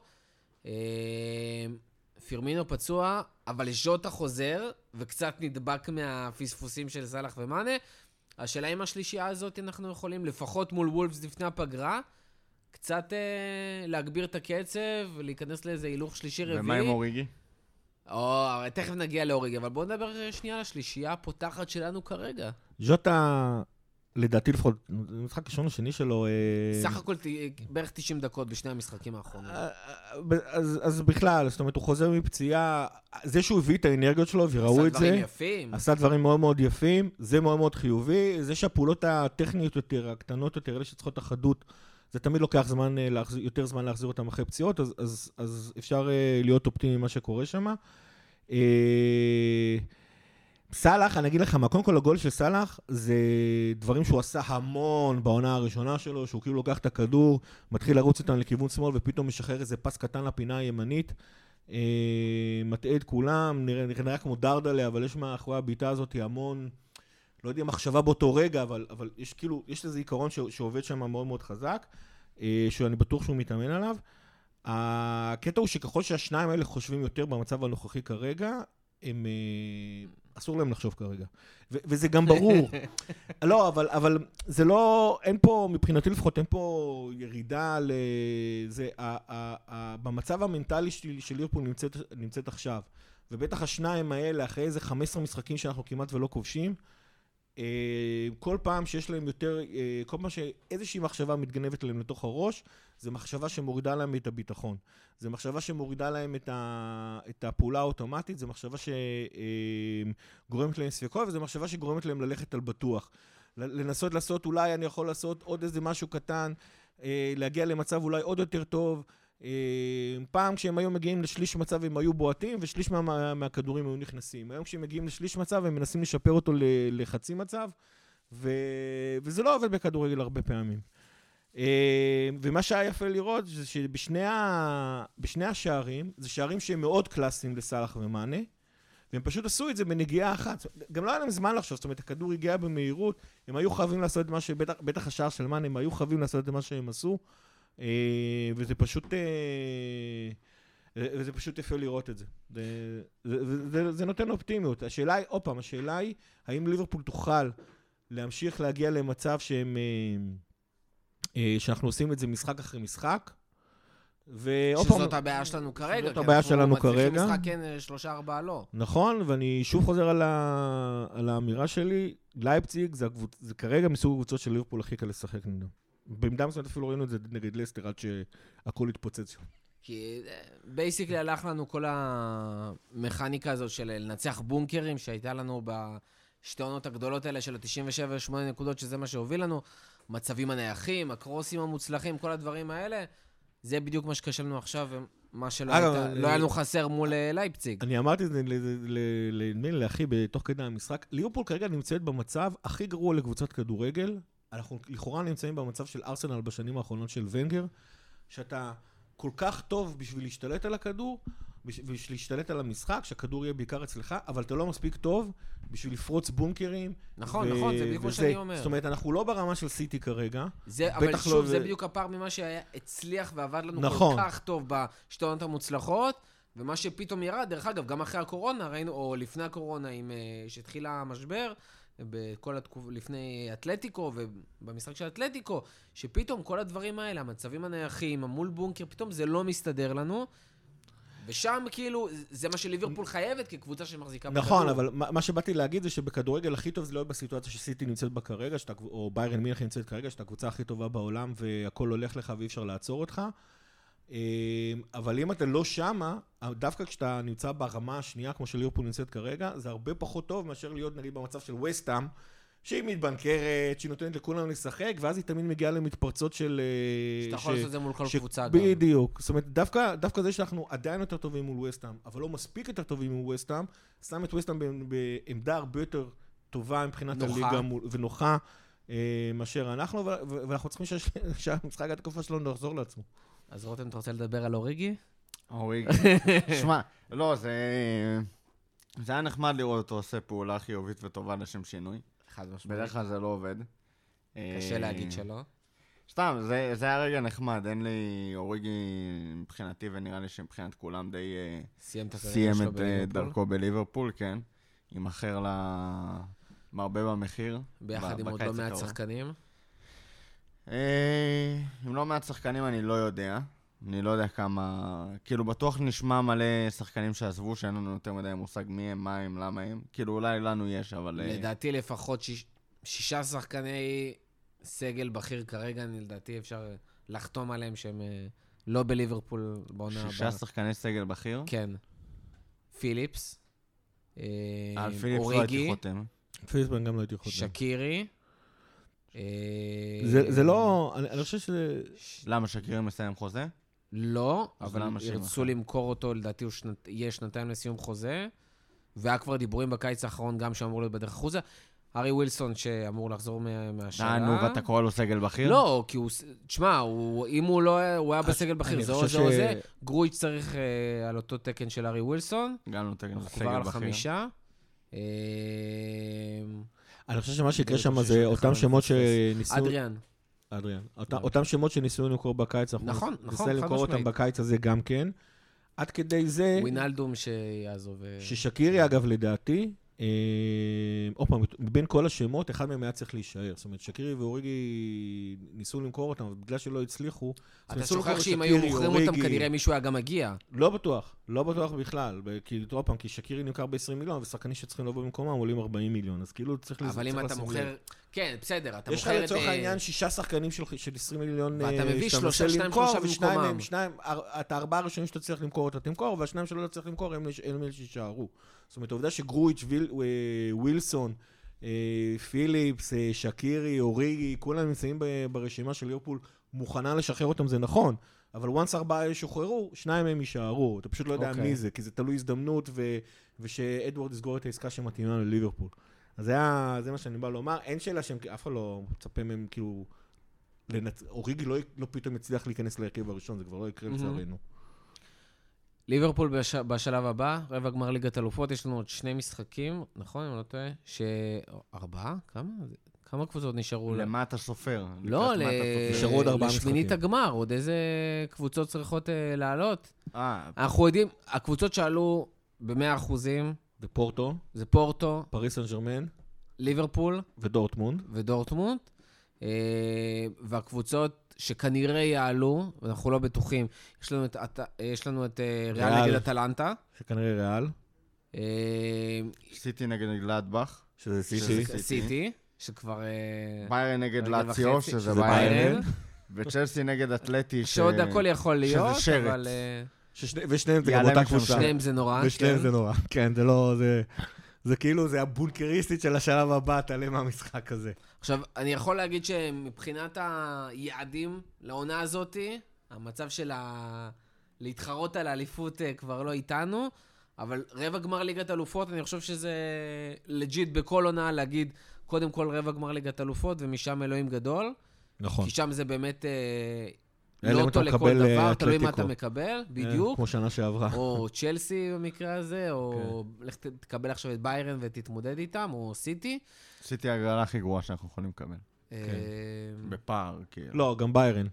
פירמינו פצוע, אבל ז'וטה חוזר, וקצת נדבק מהפספוסים של סאלח ומאנה. השאלה אם השלישייה הזאת אנחנו יכולים, לפחות מול וולפס לפני הפגרה, קצת אה, להגביר את הקצב, להיכנס לאיזה הילוך שלישי רביעי. ומה עם אוריגי? או, אבל תכף נגיע לאוריגי, אבל בואו נדבר אה, שנייה על השלישייה הפותחת שלנו כרגע. ז'וטה, לדעתי לפחות, זה המשחק הראשון השני שלו... אה, סך הכל בערך 90 דקות בשני המשחקים האחרונים. אה, אז, אז בכלל, זאת אומרת, הוא חוזר מפציעה, זה שהוא הביא את האנרגיות שלו וראו עשה את זה, דברים יפים. עשה דברים מאוד מאוד יפים, זה מאוד מאוד חיובי, זה שהפעולות הטכניות יותר, הקטנות יותר, אלה שצריכות את החדות, זה תמיד לוקח זמן, אה, יותר זמן להחזיר אותם אחרי פציעות, אז, אז, אז אפשר אה, להיות אופטימי ממה שקורה שם. סאלח, אני אגיד לך מה, קודם כל הגול של סאלח זה דברים שהוא עשה המון בעונה הראשונה שלו, שהוא כאילו לוקח את הכדור, מתחיל לרוץ איתם לכיוון שמאל ופתאום משחרר איזה פס קטן לפינה הימנית. אה, מטעה את כולם, נראה, נראה כמו דרדלה, אבל יש מאחורי הבעיטה הזאת המון, לא יודע, מחשבה באותו רגע, אבל, אבל יש כאילו, יש איזה עיקרון ש, שעובד שם מאוד מאוד חזק, אה, שאני בטוח שהוא מתאמן עליו. הקטע הוא שככל שהשניים האלה חושבים יותר במצב הנוכחי כרגע, הם... אה, אסור להם לחשוב כרגע. ו- וזה גם (laughs) ברור. לא, אבל, אבל זה לא, אין פה, מבחינתי לפחות, אין פה ירידה ל... זה, ה, ה, ה, במצב המנטלי של, של ליברפול נמצאת, נמצאת עכשיו, ובטח השניים האלה, אחרי איזה 15 משחקים שאנחנו כמעט ולא כובשים, אה, כל פעם שיש להם יותר, אה, כל פעם שאיזושהי מחשבה מתגנבת להם לתוך הראש, זה מחשבה שמורידה להם את הביטחון. זה מחשבה שמורידה להם את, ה, את הפעולה האוטומטית, זה מחשבה שגורמת להם ספקות, וזו מחשבה שגורמת להם ללכת על בטוח. לנסות לעשות, אולי אני יכול לעשות עוד איזה משהו קטן, אה, להגיע למצב אולי עוד יותר טוב. אה, פעם כשהם היו מגיעים לשליש מצב הם היו בועטים, ושליש מה, מה, מהכדורים היו נכנסים. היום כשהם מגיעים לשליש מצב הם מנסים לשפר אותו לחצי מצב, ו, וזה לא עובד בכדורגל הרבה פעמים. אה, ומה שהיה יפה לראות זה שבשני ה... השערים, זה שערים שהם מאוד קלאסיים לסאלח ומאנה, והם פשוט עשו את זה בנגיעה אחת. גם לא היה להם זמן לחשוב, זאת אומרת, הכדור הגיע במהירות, הם היו חייבים לעשות את מה שבטח, בטח השער של מאנה, הם היו חייבים לעשות את מה שהם עשו, אה, וזה פשוט... אה, וזה פשוט יפה לראות את זה. זה, זה, זה, זה נותן אופטימיות. השאלה היא, עוד פעם, השאלה היא, האם ליברפול תוכל להמשיך להגיע למצב שהם... אה, אה, שאנחנו עושים את זה משחק אחרי משחק. ועוד פעם, שזאת הבעיה שלנו כרגע. זאת הבעיה אנחנו שלנו מצליחים כרגע. משחק כן, אה, שלושה ארבעה לא. נכון, ואני שוב חוזר על, ה... על האמירה שלי, לייפציג זה, הקבוצ... זה כרגע מסוג הקבוצות של ליברפול הכי קל לשחק נגדם. במידה מסוימת אפילו ראינו את זה נגד לסטר עד שהכל התפוצץ שם. כי basically הלך לנו כל המכניקה הזאת של לנצח בונקרים שהייתה לנו בשתי עונות הגדולות האלה של ה-97 ו-8 נקודות, שזה מה שהוביל לנו. מצבים הנייחים, הקרוסים המוצלחים, כל הדברים האלה. זה בדיוק מה שקשה לנו עכשיו, ומה שלא הייתה- לא היה לנו חסר מול אה, לייפציג. אני אמרתי את זה נדמה לי לאחי בתוך כדי המשחק, ליברפול כרגע נמצאת במצב הכי גרוע לקבוצת כדורגל. אנחנו לכאורה נמצאים במצב של ארסנל בשנים האחרונות של ונגר, שאתה כל כך טוב בשביל להשתלט על הכדור, בשביל להשתלט על המשחק, שהכדור יהיה בעיקר אצלך, אבל אתה לא מספיק טוב בשביל לפרוץ בונקרים. נכון, נכון, זה בדיוק מה שאני אומר. זאת אומרת, אנחנו לא ברמה של סיטי כרגע. זה, אבל בטח שוב, לא זה ו- בדיוק הפער ממה שהיה הצליח ועבד לנו נכון. כל כך טוב בשתי העונות המוצלחות, ומה שפתאום ירד, דרך אגב, גם אחרי הקורונה, ראינו, או לפני הקורונה, עם, אה, שהתחיל המשבר, בכל התקופה, לפני אתלטיקו, ובמשחק של אתלטיקו, שפתאום כל הדברים האלה, המצבים הנייחים, המול בונקר, פתאום זה לא מסתדר לנו. ושם כאילו, זה מה שליברפול חייבת כקבוצה שמחזיקה נכון, אבל מה שבאתי להגיד זה שבכדורגל הכי טוב זה להיות בסיטואציה שסיטי נמצאת בה כרגע, או ביירן מינכן נמצאת כרגע, שאתה הקבוצה הכי טובה בעולם והכל הולך לך ואי אפשר לעצור אותך. אה, אבל אם אתה לא שמה, דווקא כשאתה נמצא ברמה השנייה, כמו שליברפול נמצאת כרגע, זה הרבה פחות טוב מאשר להיות נגיד במצב של וסטאם, שהיא מתבנקרת, שהיא נותנת לכולם לשחק, ואז היא תמיד מגיעה למתפרצות של... אה, שאתה יכול לעשות את זה מול כל קבוצה גם. בדיוק. זאת אומרת, דווקא, דווקא זה שאנחנו עדיין יותר טובים מול וסטאם, אבל לא מספיק יותר טובים מול וסטאם, שם את וסטאם בעמדה הרבה יותר טובה מבחינת. הליגה ונוחה אה, מאשר אנחנו, ואנחנו צריכים (laughs) שהמשחק התקופה שלנו יחזור לעצמו. אז רותם, אתה רוצה לדבר על אוריגי? אוריג. (laughs) שמע, לא, זה... זה היה נחמד לראות אותו עושה פעולה חיובית וטובה לשם שינוי. חד משמעית. בדרך כלל זה לא עובד. קשה אה, להגיד שלא. סתם, זה, זה היה רגע נחמד, אין לי אוריגי מבחינתי, ונראה לי שמבחינת כולם די אה, סיים את הקריירה סיים את אה, בליברפול. דרכו בליברפול, כן. יימכר לה מרבה במחיר. ביחד עם עוד לא מעט. שחקנים. אה, עם לא מעט שחקנים אני לא יודע. אני לא יודע כמה... כאילו, בטוח נשמע מלא שחקנים שעזבו, שאין לנו יותר מדי מושג מי הם, מה הם, למה הם. כאילו, אולי לנו יש, אבל... אה, לדעתי לפחות שיש- שישה שחקני סגל בכיר כרגע, אני לדעתי אפשר לחתום עליהם שהם אה, לא בליברפול בעונה הבאה. שישה שחקני סגל בכיר. כן. פיליפס. אה, על פיליפס לא הייתי אוריגי, חותם. פיליסבן גם לא הייתי חותם. שקירי. אה, זה זה לא, אני אני חושב שזה... למה, שקירי מסיים חוזה? לא, אבל ירצו אחר? למכור אותו, לדעתי הוא שנת- יהיה שנתיים לסיום חוזה. והיה כבר דיבורים בקיץ האחרון גם שאמור להיות בדרך החוצה. ארי ווילסון שאמור לחזור מה- מהשאלה. אה, נו, ואתה קורא לו סגל בכיר? לא, כי הוא... תשמע, הוא- אם הוא לא... הוא היה בסגל בכיר, זה או זה או ש- זה. גרויץ' צריך אה, על אותו תקן של ארי ווילסון. גם נותן אנחנו סגל כבר על בכיר. חמישה. אה, אני חושב שמה שיקרה שם זה אותם שמות. שניסו... אדריאן. אדריאן. אותם- אותם שמות שניסו למכור בקיץ, אנחנו נכון, נכון, חד למכור אותם. בקיץ הזה גם כן. עד כדי זה, ווינלדום שיעזוב. אה, ששקירי, אגב, לדעתי, אה, עוד פעם, מבין כל השמות, אחד מהם היה צריך להישאר. זאת אומרת, שקירי ואוריגי ניסו למכור אותם, אבל בגלל שלא הצליחו... אתה שוכח שאם היו מוכרים אותם. כנראה מישהו היה גם מגיע. לא בטוח, לא בטוח בכלל. כי עוד פעם, כי שקירי נמכר ב-20 מיליון, ושחקנים שצריכים לבוא במקומם עולים 40 מיליון, אז כאילו צריך לזה- אבל אם אתה. מוכר... כן, בסדר, אתה יש לך מוכר את... לצורך אה, העניין שישה שחקנים של, של 20 מיליון ואתה אה, מביא שלושה, שניים, שלושה במקומם. שניים, את הארבעה הראשונים שאתה צריך למכור אתה תמכור, והשניים שלא צריך למכור הם אלה- שיישארו. זאת אומרת, העובדה שגרויץ', אה, ווילסון, אה, פיליפס, שקירי, אוריגי, כולם נמצאים ברשימה של ליברפול, מוכנה לשחרר אותם, זה נכון. אבל once ארבעה האלה שוחררו, שניים מהם יישארו. אתה פשוט לא יודע אוקיי. מי זה, כי זה תלוי הזדמנות, ו- ושאדוארד יסגור את העסקה שמתאימה לליברפול. אז זה, היה- זה מה שאני בא לומר. אין שאלה שהם, אף אחד לא מצפה מהם, כאילו... לנצ... אוריגי לא, לא פתאום יצליח להיכנס להרכב הראשון, זה כבר לא יקרה. לצערנו. ליברפול בש... בשלב הבא, רבע גמר ליגת אלופות, יש לנו עוד שני משחקים, נכון, אם אני לא טועה? ש... ארבעה? כמה? כמה קבוצות נשארו? למה אתה סופר? לא, ל... נשארו עוד ארבעה לשמינית משחקים. הגמר, עוד איזה קבוצות צריכות אה, לעלות? אה, אנחנו יודעים, הקבוצות שעלו ב-100 אחוזים, זה פורטו, זה פורטו, פריס סן ג'רמן ליברפול ודורטמונד. ודורטמונד, אה, והקבוצות שכנראה יעלו, ואנחנו לא בטוחים, יש לנו את, את, יש לנו את אה, ריאל ריאל. נגד אטלנטה, שכנראה ריאל, אה, סיטי נגד גלדבך, שזה שזה סיטי. סיטי. סיטי, שכבר... אה, ביירן נגד לאציו, שזה שזה ביירן. וצ'לסי נגד אתלטי, ש- שעוד הכל יכול להיות, שרץ. אבל אה, ששני, ושניהם זה גם אותה קבוצה. שניהם זה נורא. ושניהם כן. זה נורא. כן, זה לא, זה... זה כאילו, זה הבונקריסטית של השלב הבא, תעלה מהמשחק הזה. עכשיו, אני יכול להגיד שמבחינת היעדים לעונה הזאתי, המצב של ה... להתחרות על האליפות אה, כבר לא איתנו, אבל רבע גמר ליגת אלופות, אני חושב שזה לג'יט בכל עונה להגיד, קודם כל רבע גמר ליגת אלופות, ומשם אלוהים גדול, נכון. כי שם זה באמת אה, לוטו אתה לכל אה, דבר, תלוי מה. אתה מקבל, אה, בדיוק. כמו שנה שעברה. או צ'לסי במקרה הזה, או כן. לך תקבל עכשיו את ביירן ותתמודד איתם, או סיטי. סיטי ההגרלה הכי גרועה שאנחנו יכולים לקבל. אה, בפער, כאילו. לא, גם ביירן.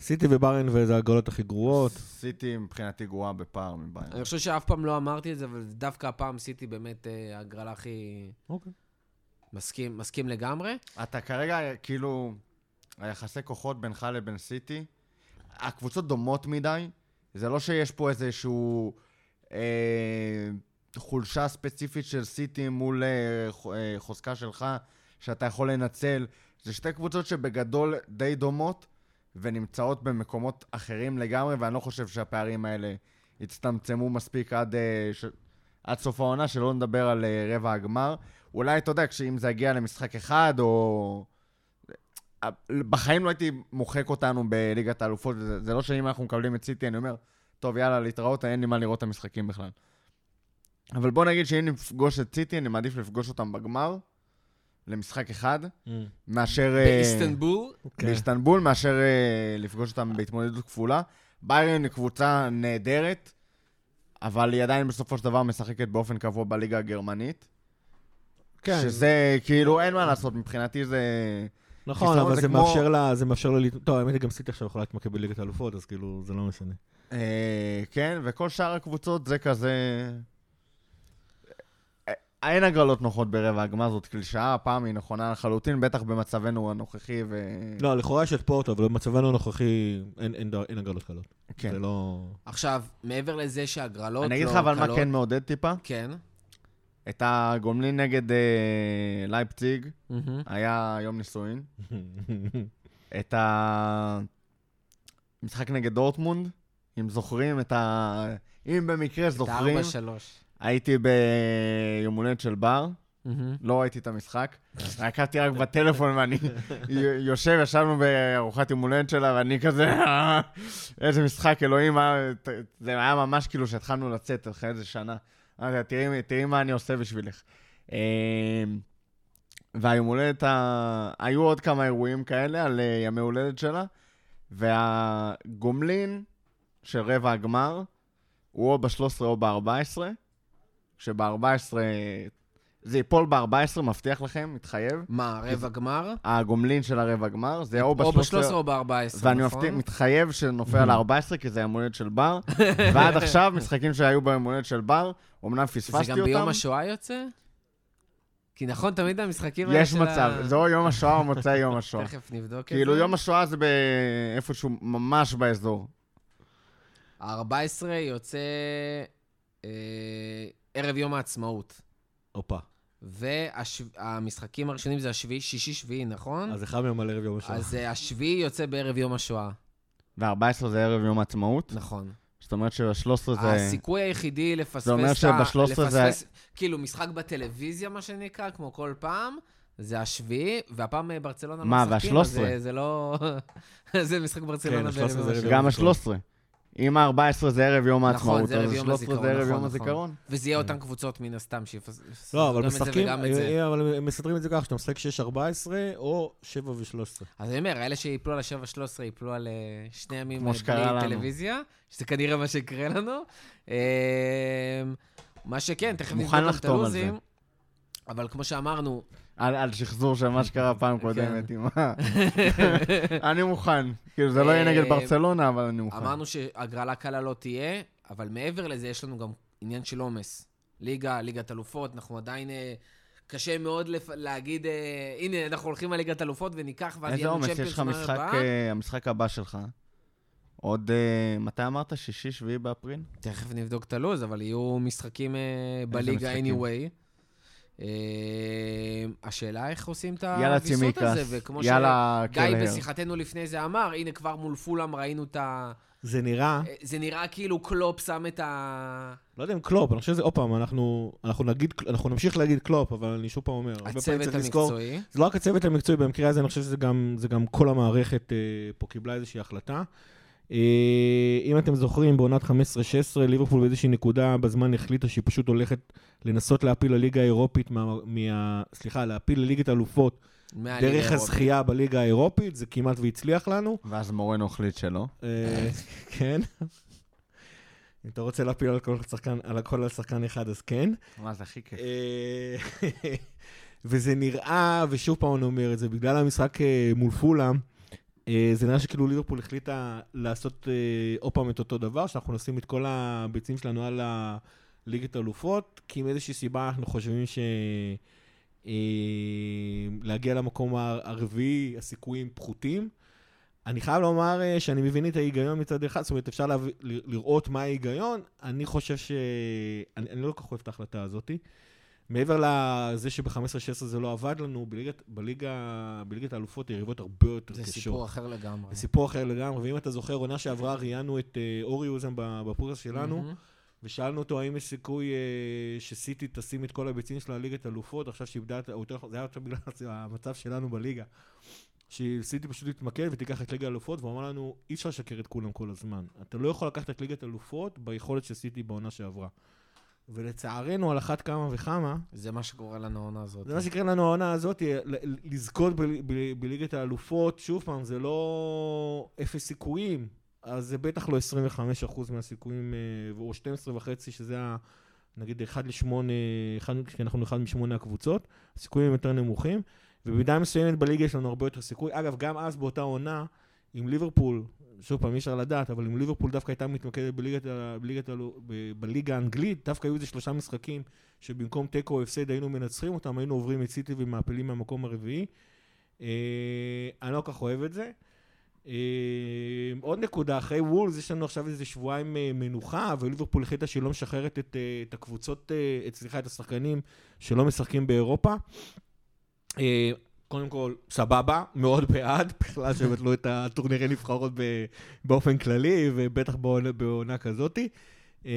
סיטי וביירן וזה הגולות הכי גרועות. סיטי מבחינתי גרועה בפער מביירן. אני חושב שאף פעם לא אמרתי את זה, אבל דווקא הפעם סיטי באמת אה, ההגרלה הכי... אוקיי. מסכים, מסכים לגמרי. אתה כרגע, כאילו, היחסי כוחות בינך לבין סיטי, הקבוצות דומות מדי, זה לא שיש פה איזשהו אה, חולשה ספציפית של סיטי מול אה, אה, חוזקה שלך, שאתה יכול לנצל. זה שתי קבוצות שבגדול די דומות, ונמצאות במקומות אחרים לגמרי, ואני לא חושב שהפערים האלה יצטמצמו מספיק עד, אה, ש... עד סוף העונה, שלא נדבר על אה, רבע הגמר. אולי, אתה יודע, כשאם זה יגיע למשחק אחד, או... בחיים לא הייתי מוחק אותנו בליגת האלופות, זה, זה לא שאם אנחנו מקבלים את סיטי, אני אומר, טוב, יאללה, להתראות, אין לי מה לראות את המשחקים בכלל. אבל בוא נגיד שאם נפגוש את סיטי, אני מעדיף לפגוש אותם בגמר, למשחק אחד, מאשר... אה, באיסטנבול, כן. באיסטנבול, מאשר אה, לפגוש אותם בהתמודדות כפולה. ביירן היא קבוצה נהדרת, אבל היא עדיין בסופו של דבר משחקת באופן קבוע בליגה הגרמנית. כן, שזה, כאילו, אין מה לעשות, מבחינתי זה... נכון, אבל זה זה כמו- מאפשר לה, זה מאפשר לה, טוב, האמת היא גם סיטי עכשיו יכולה להתמקד בליגת האלופות, אז כאילו, זה לא משנה. אה, כן, וכל שאר הקבוצות זה כזה... אה, אין הגרלות נוחות ברבע הגמר, זאת קלישאה, הפעם היא נכונה לחלוטין, בטח במצבנו הנוכחי ו... לא, לכאורה יש את פורטו, אבל במצבנו הנוכחי אין- אין אין הגרלות קלות. כן. זה לא... עכשיו, מעבר לזה שהגרלות לא אני אגיד לך אבל מה קלות- כן מעודד טיפה. כן. את הגומלין נגד אה, לייפציג, מהמם. היה יום נישואין. (laughs) את המשחק נגד דורטמונד, אם זוכרים את ה... אם במקרה זוכרים. הייתי ביום הולדת של בר, מהמם. לא ראיתי את המשחק. עקבתי רק בטלפון ואני יושב, ישבנו בארוחת יום הולדת שלה, ואני כזה, "אה, איזה משחק, אלוהים, אה, זה היה ממש כאילו שהתחלנו לצאת אחרי איזה שנה. תראי, תראי מה אני עושה בשבילך. אה, והיום הולדת, ה... היו עוד כמה אירועים כאלה על אה, ימי הולדת שלה, והגומלין של רבע הגמר הוא או ב-13 או ב-14, כשב-14 זה ייפול ב-14, מבטיח לכם, מתחייב. מה, רבע גמר? הגומלין של הרבע גמר, זה או ב-13... או ב-13 או ב-14, ואני נכון? מבטיח, מתחייב שנופל (laughs) על ה-14, כי זה יום הולדת של בר. ועד עכשיו, משחקים שהיו ביום הולדת של בר, אמנם פספסתי זה אותם. גם ביום השואה יוצא? כי נכון, תמיד המשחקים האלה יש של מצב, ה- זה או יום השואה או מוצאי יום השואה. (laughs) תכף נבדוק את זה. כאילו, יום השואה זה באיפשהו ממש באזור. ה-14 יוצא אה, ערב יום העצמאות. הופה. והמשחקים הראשונים זה השביעי, שישי-שביעי, נכון? אז אחד מהם על ערב יום השעה. אז אה, השביעי יוצא בערב יום השואה. ו-14 זה ערב יום העצמאות, נכון. זאת אומרת שב-13 זה... הסיכוי היחידי לפספס... זה אומר את ה- שב-13 זה- כאילו, משחק בטלוויזיה, מה שנקרא, כמו כל פעם, זה השביעי, והפעם אה, ברצלונה מה, משחקים, אז וה-13? זה- זה לא... (laughs) זה משחק ברצלונה כן, בערב ה-13 יום זה השואה. גם הזיכרון. ה-13. אם ה-14 זה ערב יום נכון, העצמאות, זה ערב אז יום ה-13 הזיכרון, זה ערב נכון, יום נכון. הזיכרון. וזה יהיה אותן קבוצות מן הסתם שיפספסו לא, אבל את זה משחקים, וגם את זה. אה, אבל הם מסדרים את זה ככה, שאתה משחק 6-14 או 7 ו-13. אז אני אומר, אלה שיפלו על ה-7-13 יפלו על אה, שני ימים אה. בלי טלוויזיה, שזה כנראה מה שיקרה לנו. מה שכן, תכף נבדוק את. הלו"זים. אבל כמו שאמרנו, על על שחזור של מה שקרה פעם קודמת כן. עם ה... (laughs) אני מוכן. כאילו, זה לא יהיה נגד אה, ברצלונה, אבל אני מוכן. אמרנו שהגרלה קלה לא תהיה, אבל מעבר לזה יש לנו גם עניין של עומס. ליגה, ליגת אלופות, אנחנו עדיין... אה, קשה מאוד לפ... להגיד, אה, הנה, אנחנו הולכים על ליגת אלופות וניקח, ואז איזה יהיה לנו עומס, יש צ'מפיונס לך משחק. אה, המשחק הבא שלך. עוד, אה, מתי אמרת? שישי, שביעי באפריל? תכף נבדוק את הלו"ז, אבל יהיו משחקים אה, בליגה משחקים? anyway. אה, השאלה איך עושים את הוויסות הזה, וכמו יאללה שגיא. בשיחתנו לפני זה אמר, הנה כבר מול פולאם ראינו את ה... זה נראה, אה, זה נראה כאילו קלופ שם את ה... לא יודע אם קלופ, אני חושב שזה, עוד פעם, אנחנו אנחנו נגיד, אנחנו נמשיך להגיד קלופ, אבל אני שוב פעם אומר, הצוות המקצועי. זה לא רק הצוות המקצועי, במקרה הזה אני חושב שזה גם, זה גם כל המערכת אה, פה קיבלה איזושהי החלטה. אה, אם אתם זוכרים, בעונת 15-16, ליברפול באיזושהי נקודה בזמן החליטה שהיא פשוט הולכת לנסות להפיל לליגה האירופית, מה, מה, סליחה, להפיל לליגת אלופות דרך. הזכייה בליגה האירופית, זה כמעט והצליח לנו. ואז מורנו החליט שלא. אה, כן. אם אתה רוצה להפיל על כל שחקן, על הכל על שחקן אחד, אז כן. מה, זה הכי כיף. אה, (laughs) וזה נראה, ושוב פעם אני אומר את זה, בגלל המשחק מול פולאם, אה, זה נראה שכאילו ליברפול החליטה לעשות אה, עוד פעם את אותו דבר, שאנחנו נשים את כל הביצים שלנו על הליגת האלופות, כי עם איזושהי סיבה אנחנו חושבים ש... אה, למקום הר- הרביעי, הסיכויים פחותים. אני חייב לומר אה, שאני מבין את ההיגיון מצד אחד, זאת אומרת, אפשר לראות מה ההיגיון. אני חושב ש... אני, אני לא כל כך אוהב את ההחלטה הזאת. מעבר לזה שב-15-16 זה לא עבד לנו, בליגת, בליגה, בליגת האלופות היריבות הרבה יותר זה קשות. סיפור אחר לגמרי. זה סיפור אחר לגמרי, ואם אתה זוכר, עונה שעברה ראיינו את אה, אורי אוזן ב- בפודקאסט שלנו. ושאלנו אותו האם יש סיכוי אה, שסיטי תשים את כל הביצים שלה לליגת אלופות, עכשיו שאיבדה זה היה בגלל (laughs) המצב שלנו בליגה. שסיטי פשוט תתמקד ותיקח את ליגת האלופות, והוא אמר לנו, אי אפשר לשקר את כולם כל הזמן. אתה לא יכול לקחת את ליגת האלופות ביכולת של סיטי בעונה שעברה. ולצערנו, על אחת כמה וכמה, זה מה שקורה לנו העונה הזאת. זה מה שיקרה לנו העונה הזאת, לזכות בליגת האלופות, שוב פעם, זה לא אפס סיכויים, אז זה בטח לא 25% מהסיכויים, אה, או 12 וחצי, שזה ה... נגיד 1 ל-8, כי אנחנו אחד משמונה הקבוצות, הסיכויים יותר נמוכים, ובמידה מסוימת בליגה יש לנו הרבה יותר סיכוי. אגב, גם אז באותה עונה, עם ליברפול, שוב פעם, אי אפשר לדעת, אבל אם ליברפול דווקא הייתה מתמקדת בליגת, בליגת, בליגה האנגלית, דווקא היו איזה שלושה משחקים שבמקום תיקו או הפסד היינו מנצחים אותם, היינו עוברים את סיטי ומעפילים מהמקום הרביעי. אה, אני לא כל כך אוהב את זה. אה, עוד נקודה, אחרי וולס יש לנו עכשיו איזה שבועיים אה, מנוחה, וליברפול החליטה שהיא לא משחררת את, אה, את הקבוצות, אה, סליחה, את השחקנים שלא משחקים באירופה. אה, קודם כל, סבבה, מאוד בעד, (laughs) בכלל שיבטלו את הטורנירי נבחרות באופן כללי, ובטח בעונה, כזאתי. אה,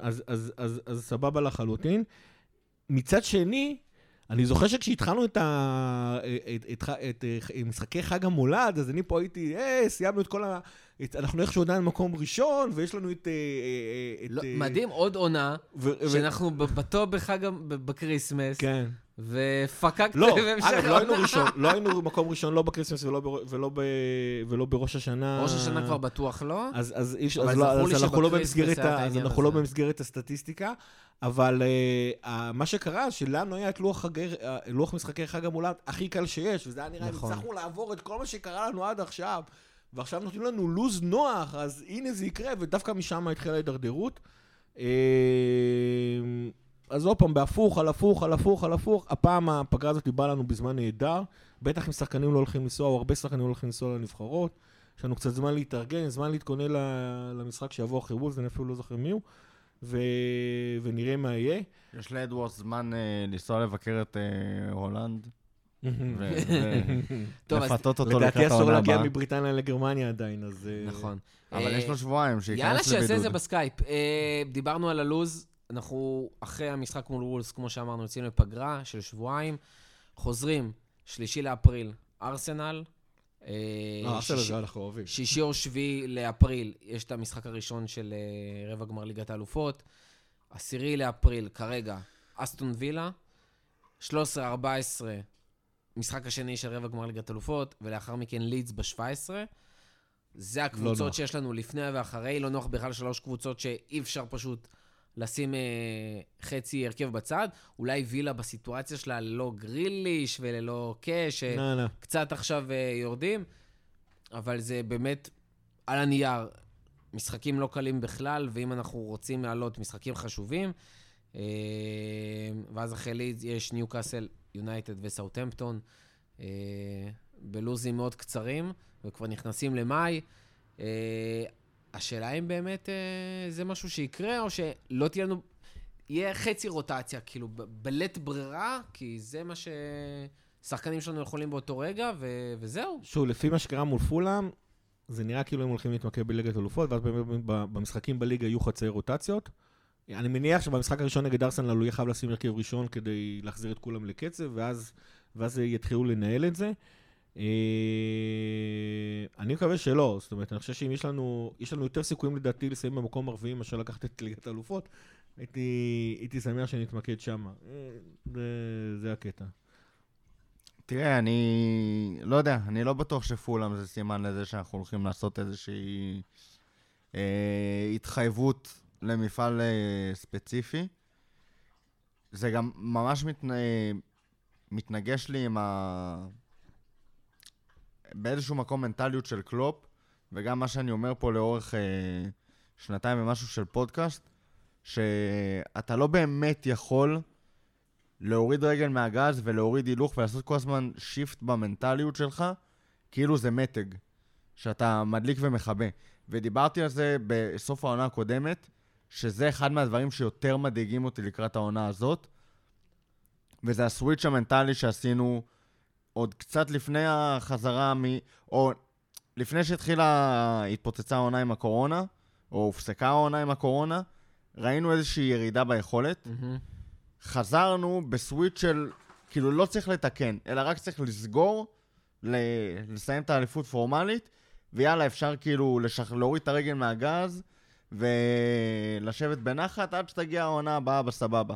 אז, אז, אז, אז סבבה לחלוטין. מצד שני, אני זוכר שכשהתחלנו את, ה... את, את, את, את משחקי חג המולד, אז אני פה הייתי, אה, סיימנו את כל ה... את, אנחנו איכשהו עדיין במקום ראשון, ויש לנו את... אה, אה, את לא, אה, מדהים, עוד עונה, ו, ו, שאנחנו ב- בטוב בחג, בקריסמס, כן. ופקקתם לא, בהמשך אגב, לא היינו העונה. ראשון, לא היינו (laughs) במקום ראשון, לא בקריסמס ולא, ולא, ב, ולא בראש השנה. ראש השנה כבר בטוח לא. אז, אז, איש, אז, לא, אז אנחנו לא במסגרת, ה, אז אנחנו לא. במסגרת הסטטיסטיקה, אבל אה, מה שקרה, שלנו היה את לוח, אה, לוח משחקי חג המולד הכי קל שיש, וזה היה נראה, נכון. הצלחנו לעבור את כל מה שקרה לנו עד עכשיו, ועכשיו נותנים לנו לוז נוח, אז הנה זה יקרה, ודווקא משם התחילה ההידרדרות. אה, אז עוד פעם, בהפוך, על הפוך, על הפוך, על הפוך, הפעם הפגרה הזאת באה לנו בזמן נהדר, בטח אם שחקנים לא הולכים לנסוע, או הרבה שחקנים לא הולכים לנסוע לנבחרות. יש לנו קצת זמן להתארגן, זמן להתכונן למשחק שיבוא אחרי וולס, אני אפילו לא זוכר מי הוא, ו... ונראה מה יהיה. יש לאדוורדס זמן אה, לנסוע לבקר את אה, הלנד, ולפתות (laughs) אותו לדעתי לקראת אסור העונה להגיע הבאה. מבריטניה לגרמניה עדיין, אז... אה, נכון. אבל אה, יש לו שבועיים, יאללה, שייכנס שיעשה את זה לבידוד. בסקייפ. אה, דיברנו על הלוז, אנחנו אחרי המשחק מול וולס, כמו שאמרנו, יוצאים לפגרה של שבועיים. חוזרים, שלישי לאפריל, ארסנל. שישי- או שביעי לאפריל, יש את המשחק הראשון של רבע גמר ליגת האלופות. עשירי לאפריל, כרגע, אסטון וילה. 13-14, משחק השני של רבע גמר ליגת האלופות, ולאחר מכן לידס ב-17. זה הקבוצות נוח. שיש לנו לפני ואחרי, לא נוח בכלל שלוש קבוצות שאי אפשר פשוט לשים אה, חצי הרכב בצד. אולי וילה בסיטואציה שלה ללא גריליש וללא קאש, אה, לא, לא. קצת עכשיו אה, יורדים, אבל זה באמת על הנייר. משחקים לא קלים בכלל, ואם אנחנו רוצים להעלות משחקים חשובים, אה, ואז אחרי לידס יש ניו קאסל, יונייטד וסאוטהמפטון, אה, בלוזים מאוד קצרים, וכבר נכנסים למאי. אה, השאלה אם באמת אה, זה משהו שיקרה, או שלא תהיה לנו... יהיה חצי רוטציה, כאילו, בלית ברירה, כי זה מה ששחקנים שלנו יכולים באותו רגע, ו- וזהו. שוב, לפי מה שקרה מול פולאם, זה נראה כאילו הם הולכים להתמקד בליגת אלופות, ואז במשחקים בליגה יהיו חצאי רוטציות. אני מניח שבמשחק הראשון נגד ארסנל הוא יהיה חייב לשים הרכב ראשון כדי להחזיר את כולם לקצב, ואז, ואז יתחילו לנהל את זה. אה, אני מקווה שלא, זאת אומרת, אני חושב שאם יש לנו, יש לנו יותר סיכויים לדעתי לסיים במקום הרביעי מאשר לקחת את ליגת האלופות, הייתי, הייתי שמח שנתמקד שם. זה, זה הקטע. תראה, אני לא יודע, אני לא בטוח שפולאם זה סימן לזה שאנחנו הולכים לעשות איזושהי אה, התחייבות למפעל אה, ספציפי. זה גם ממש מתנ... מתנגש לי עם ה... באיזשהו מקום מנטליות של קלופ, וגם מה שאני אומר פה לאורך אה, שנתיים ומשהו של פודקאסט, שאתה לא באמת יכול להוריד רגל מהגז ולהוריד הילוך ולעשות כל הזמן shift במנטליות שלך, כאילו זה מתג. שאתה מדליק ומכבה. ודיברתי על זה בסוף העונה הקודמת, שזה אחד מהדברים שיותר מדאיגים אותי לקראת העונה הזאת, וזה הסוויץ' המנטלי שעשינו עוד קצת לפני החזרה מ... או לפני שהתחילה, התפוצצה העונה עם הקורונה, או הופסקה העונה עם הקורונה, ראינו איזושהי ירידה ביכולת. מהמם. חזרנו בסוויץ' של, כאילו לא צריך לתקן, אלא רק צריך לסגור, ל... לסיים את האליפות פורמלית, ויאללה, אפשר כאילו לשח... להוריד את הרגל מהגז, ולשבת בנחת עד שתגיע העונה הבאה בסבבה.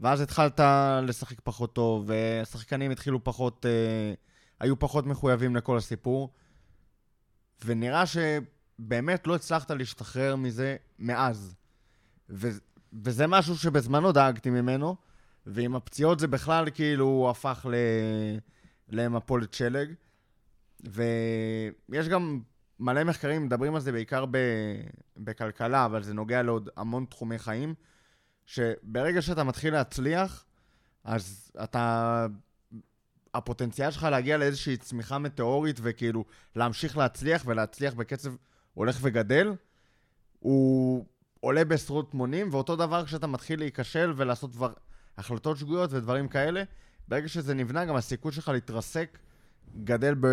ואז התחלת לשחק פחות טוב, והשחקנים התחילו פחות, אה, היו פחות מחויבים לכל הסיפור, ונראה שבאמת לא הצלחת להשתחרר מזה מאז. ו... וזה משהו שבזמנו דאגתי ממנו, ועם הפציעות זה בכלל כאילו הפך ל... למפולת שלג. ויש גם מלא מחקרים, מדברים על זה בעיקר ב... בכלכלה, אבל זה נוגע לעוד המון תחומי חיים, שברגע שאתה מתחיל להצליח, אז אתה... הפוטנציאל שלך להגיע לאיזושהי צמיחה מטאורית וכאילו להמשיך להצליח ולהצליח בקצב הולך וגדל, הוא עולה בעשרות מונים, ואותו דבר כשאתה מתחיל להיכשל ולעשות דבר, החלטות שגויות ודברים כאלה, ברגע שזה נבנה, גם הסיכוי שלך להתרסק גדל ב...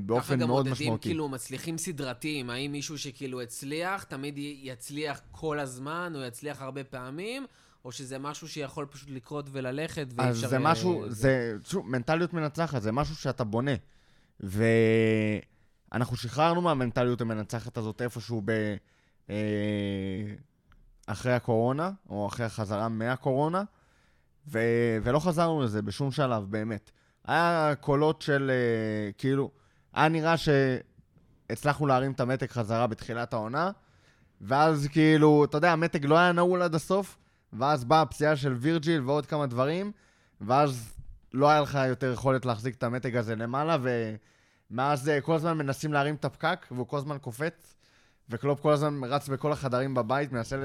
באופן מאוד ככה גם משמעותי. מודדים כאילו מצליחים סדרתיים, האם מישהו שכאילו הצליח, תמיד יצליח כל הזמן, או יצליח הרבה פעמים, או שזה משהו שיכול פשוט לקרות וללכת, ואי אז אפשר... זה אה, משהו, זה, שוב, מנטליות מנצחת, זה משהו שאתה בונה. ואנחנו שחררנו מהמנטליות המנצחת הזאת איפשהו ב... אה, אחרי הקורונה, או אחרי החזרה מהקורונה, ו... ולא חזרנו לזה בשום שלב, באמת. היה קולות של, אה, כאילו, היה נראה שהצלחנו להרים את המתג חזרה בתחילת העונה, ואז כאילו, אתה יודע, המתג לא היה נעול עד הסוף, ואז באה הפציעה של וירג'יל ועוד כמה דברים, ואז לא היה לך יותר יכולת להחזיק את המתג הזה למעלה, ומאז אה, כל הזמן מנסים להרים את הפקק, והוא כל הזמן קופץ, וקלופ כל הזמן רץ בכל החדרים בבית, מנסה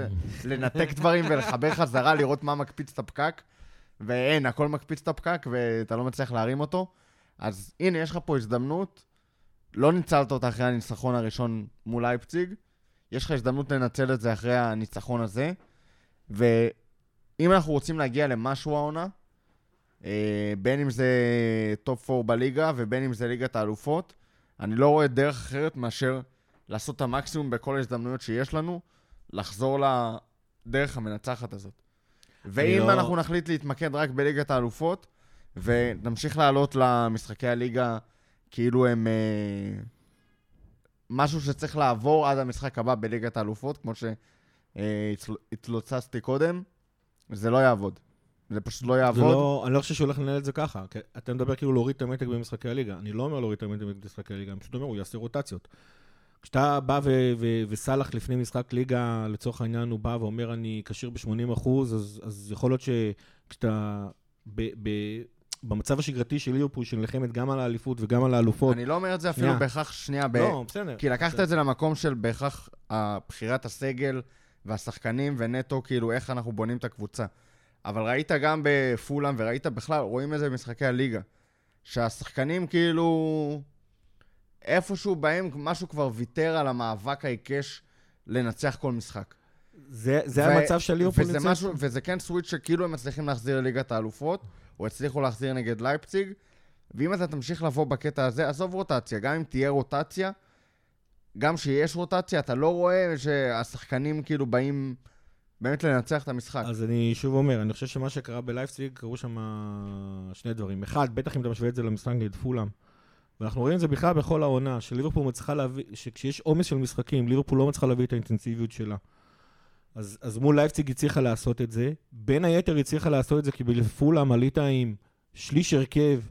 לנתק דברים ולחבר חזרה, לראות מה מקפיץ את הפקק, ואין, הכל מקפיץ את הפקק, ואתה לא מצליח להרים אותו. אז הנה, יש לך פה הזדמנות, לא ניצלת אותה אחרי הניצחון הראשון מול אייפציג, יש לך הזדמנות לנצל את זה אחרי הניצחון הזה, ואם אנחנו רוצים להגיע למשהו העונה, אה, בין אם זה top 4 בליגה ובין אם זה ליגת האלופות, אני לא רואה דרך אחרת מאשר לעשות את המקסימום בכל ההזדמנויות שיש לנו, לחזור לדרך המנצחת הזאת. ואם לא- אנחנו נחליט להתמקד רק בליגת האלופות, ונמשיך לעלות למשחקי הליגה כאילו הם אה, משהו שצריך לעבור עד המשחק הבא בליגת האלופות, כמו שהתלוצצתי קודם, זה לא יעבוד. זה פשוט לא יעבוד. לא, אני לא חושב שהוא הולך לנהל את זה ככה. אתה מדבר כאילו להוריד את המתג במשחקי הליגה. אני לא אומר להוריד את המתג במשחקי הליגה, אני פשוט אומר, הוא יעשה רוטציות. כשאתה בא ו- ו- וסאלח לפני משחק ליגה, לצורך העניין, הוא בא ואומר, אני כשיר ב-80 אחוז, אז, אז יכול להיות שכשאתה... ב- ב- במצב השגרתי של ליברפול, שנלחמת גם על האליפות וגם על האלופות... אני לא אומר את זה אפילו. בהכרח שנייה, ב... לא, בסדר. כי לקחת את זה למקום של בהכרח בחירת הסגל והשחקנים ונטו, כאילו, איך אנחנו בונים את הקבוצה. אבל ראית גם בפולאם, וראית בכלל, רואים את זה במשחקי הליגה, שהשחקנים כאילו... איפשהו בהם משהו כבר ויתר על המאבק העיקש לנצח כל משחק. זה, זה ו- המצב של ליברפול וזה. משהו, וזה כן סוויץ' שכאילו הם מצליחים להחזיר לליגת האלופות, או הצליחו להחזיר נגד לייפציג, ואם אתה תמשיך לבוא בקטע הזה, עזוב רוטציה, גם אם תהיה רוטציה, גם שיש רוטציה, אתה לא רואה שהשחקנים כאילו באים באמת לנצח את המשחק. אז אני שוב אומר, אני חושב שמה שקרה בלייפציג, קרו שם שני דברים. אחד, בטח אם אתה משווה את זה למשחק נגד פולאם. ואנחנו רואים את זה בכלל בכל העונה, שליברפול מצליחה להביא, שכשיש עומס של משחקים, ליברפול לא מצליחה להביא את האינטנסיביות שלה. אז, אז מול לייפציג הצליחה לעשות את זה. בין היתר הצליחה לעשות את זה כי בפולאם עלית עם שליש הרכב,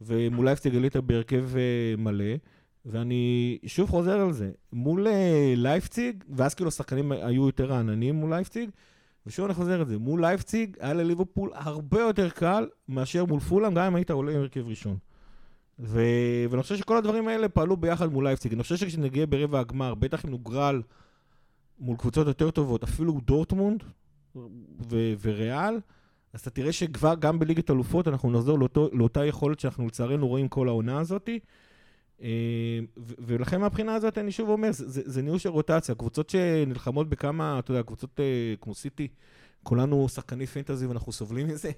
ומול לייפציג עלית בהרכב אה, מלא. ואני שוב חוזר על זה, מול אה, לייפציג, ואז כאילו השחקנים היו יותר רעננים מול לייפציג, ושוב אני חוזר על זה, מול לייפציג היה לליברפול הרבה יותר קל מאשר מול פולאם, גם אם היית עולה עם הרכב ראשון. ו... ואני חושב שכל הדברים האלה פעלו ביחד מול לייפציג. אני חושב שכשנגיע ברבע הגמר, בטח אם נוגרל מול קבוצות יותר טובות, אפילו דורטמונד ו... וריאל, אז אתה תראה שכבר גם בליגת אלופות אנחנו נחזור לאותו, לאותה יכולת שאנחנו לצערנו רואים כל העונה הזאתי. אה, ו- ולכן מהבחינה הזאת, אני שוב אומר, זה, זה, זה ניהול של רוטציה. קבוצות שנלחמות בכמה, אתה יודע, קבוצות אה, כמו סיטי, כולנו שחקני פנטזי ואנחנו סובלים מזה,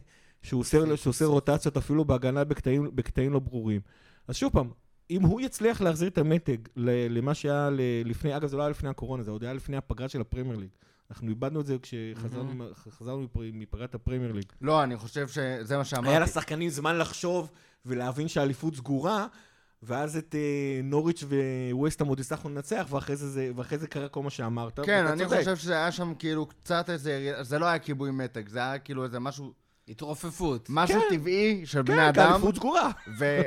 שהוא עושה, שהוא עושה רוטציות אפילו בהגנה בקטעים, בקטעים לא ברורים. אז שוב פעם, אם הוא יצליח להחזיר את המתג למה שהיה לפני, אגב, זה לא היה לפני הקורונה, זה עוד היה לפני הפגרה של הפרמייר ליג. אנחנו איבדנו את זה כשחזרנו חזרנו מפר- מפגרת הפרמייר ליג. לא, אני חושב שזה מה שאמרתי. היה לשחקנים זמן לחשוב ולהבין שהאליפות סגורה, ואז את אה, נוריץ' וווסטהאם עוד הצלחנו לנצח, ואחרי זה, זה, ואחרי זה קרה כל מה שאמרת. כן, אני צודק. חושב שזה היה שם כאילו קצת איזה... זה לא היה כיבוי מתג, זה היה כאילו איזה משהו... התרופפות. משהו כן. טבעי של בני כן, כי אדם. האליפות סגורה. ו...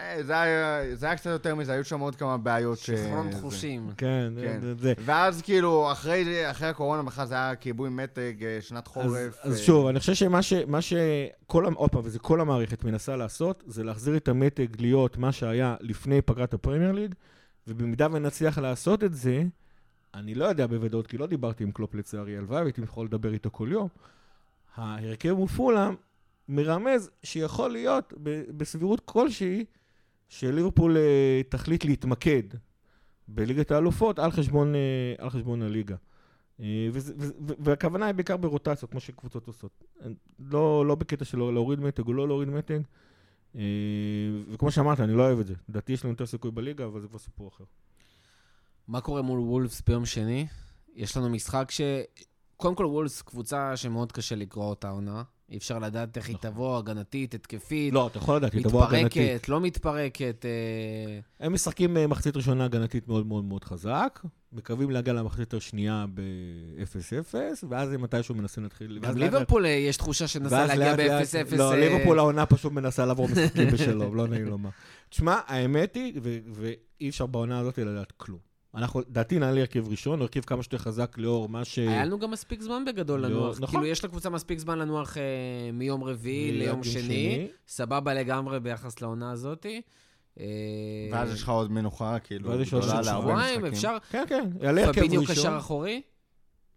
אה, זה היה, זה היה קצת יותר מזה, היו שם עוד כמה בעיות ש... שחרון זה. חושים. כן, כן. זה- זה. ואז כאילו, אחרי, אחרי הקורונה בכלל זה היה כיבוי מתג, אה, שנת אז, חורף. אז אה, שוב, אני חושב שמה ש... מה שכל, המ- עוד פעם, וזה כל המערכת מנסה לעשות, זה להחזיר את המתג להיות מה שהיה לפני פגרת הפרמייר ליג, ובמידה ונצליח לעשות את זה, אני לא יודע בוודאות, כי לא דיברתי עם קלופ לצערי, הלוואי והייתי יכול לדבר איתו כל יום. ההרכב מול פולאם מרמז שיכול להיות בסבירות כלשהי שליברפול אה, תחליט להתמקד בליגת האלופות על חשבון, אה, על חשבון הליגה. אה, והכוונה היא בעיקר ברוטציות, כמו שקבוצות עושות. לא, לא בקטע של להוריד מתג או לא להוריד מתג. וכמו שאמרת, אני לא אוהב את זה. לדעתי יש לנו יותר סיכוי בליגה, אבל זה כבר סיפור אחר. מה קורה מול וולפס ביום שני? יש לנו משחק ש... קודם כל, וולפס קבוצה שמאוד קשה לקרוא אותה העונה. אי אפשר לדעת איך היא נכון. תבוא, הגנתית, התקפית, לא, אתה יכול לדעת, היא תבוא הגנתית. מתפרקת, לא מתפרקת. אה, הם משחקים אה, מחצית ראשונה הגנתית מאוד מאוד מאוד חזק, מקווים להגיע למחצית השנייה ב-0-0, ואז הם מתישהו מנסים להתחיל... גם ליברפול, אה, יש תחושה שנסה להגיע לאט לאט- ב-0-0. לא, ליברפול העונה פשוט מנסה לעבור משחקים בשלום, לא נעים לומר. תשמע, האמת היא, ואי אפשר בעונה הזאת לדעת כלום. אנחנו, דעתי נעלה הרכב ראשון, הרכב כמה שיותר חזק לאור מה ש... היה לנו גם מספיק זמן בגדול לא, לנוח. נכון. כאילו, יש לקבוצה מספיק זמן לנוח אה, מיום רביעי ליום ליום שני. שני. סבבה לגמרי ביחס לעונה הזאתי. אה, ואז יש לך עוד מנוחה, כאילו, ואז יש עוד גדולה שבועיים, להרבה שבועיים, משחקים. אפשר... כן, כן, יעלה הרכב פביניו ראשון. קשר אחורי,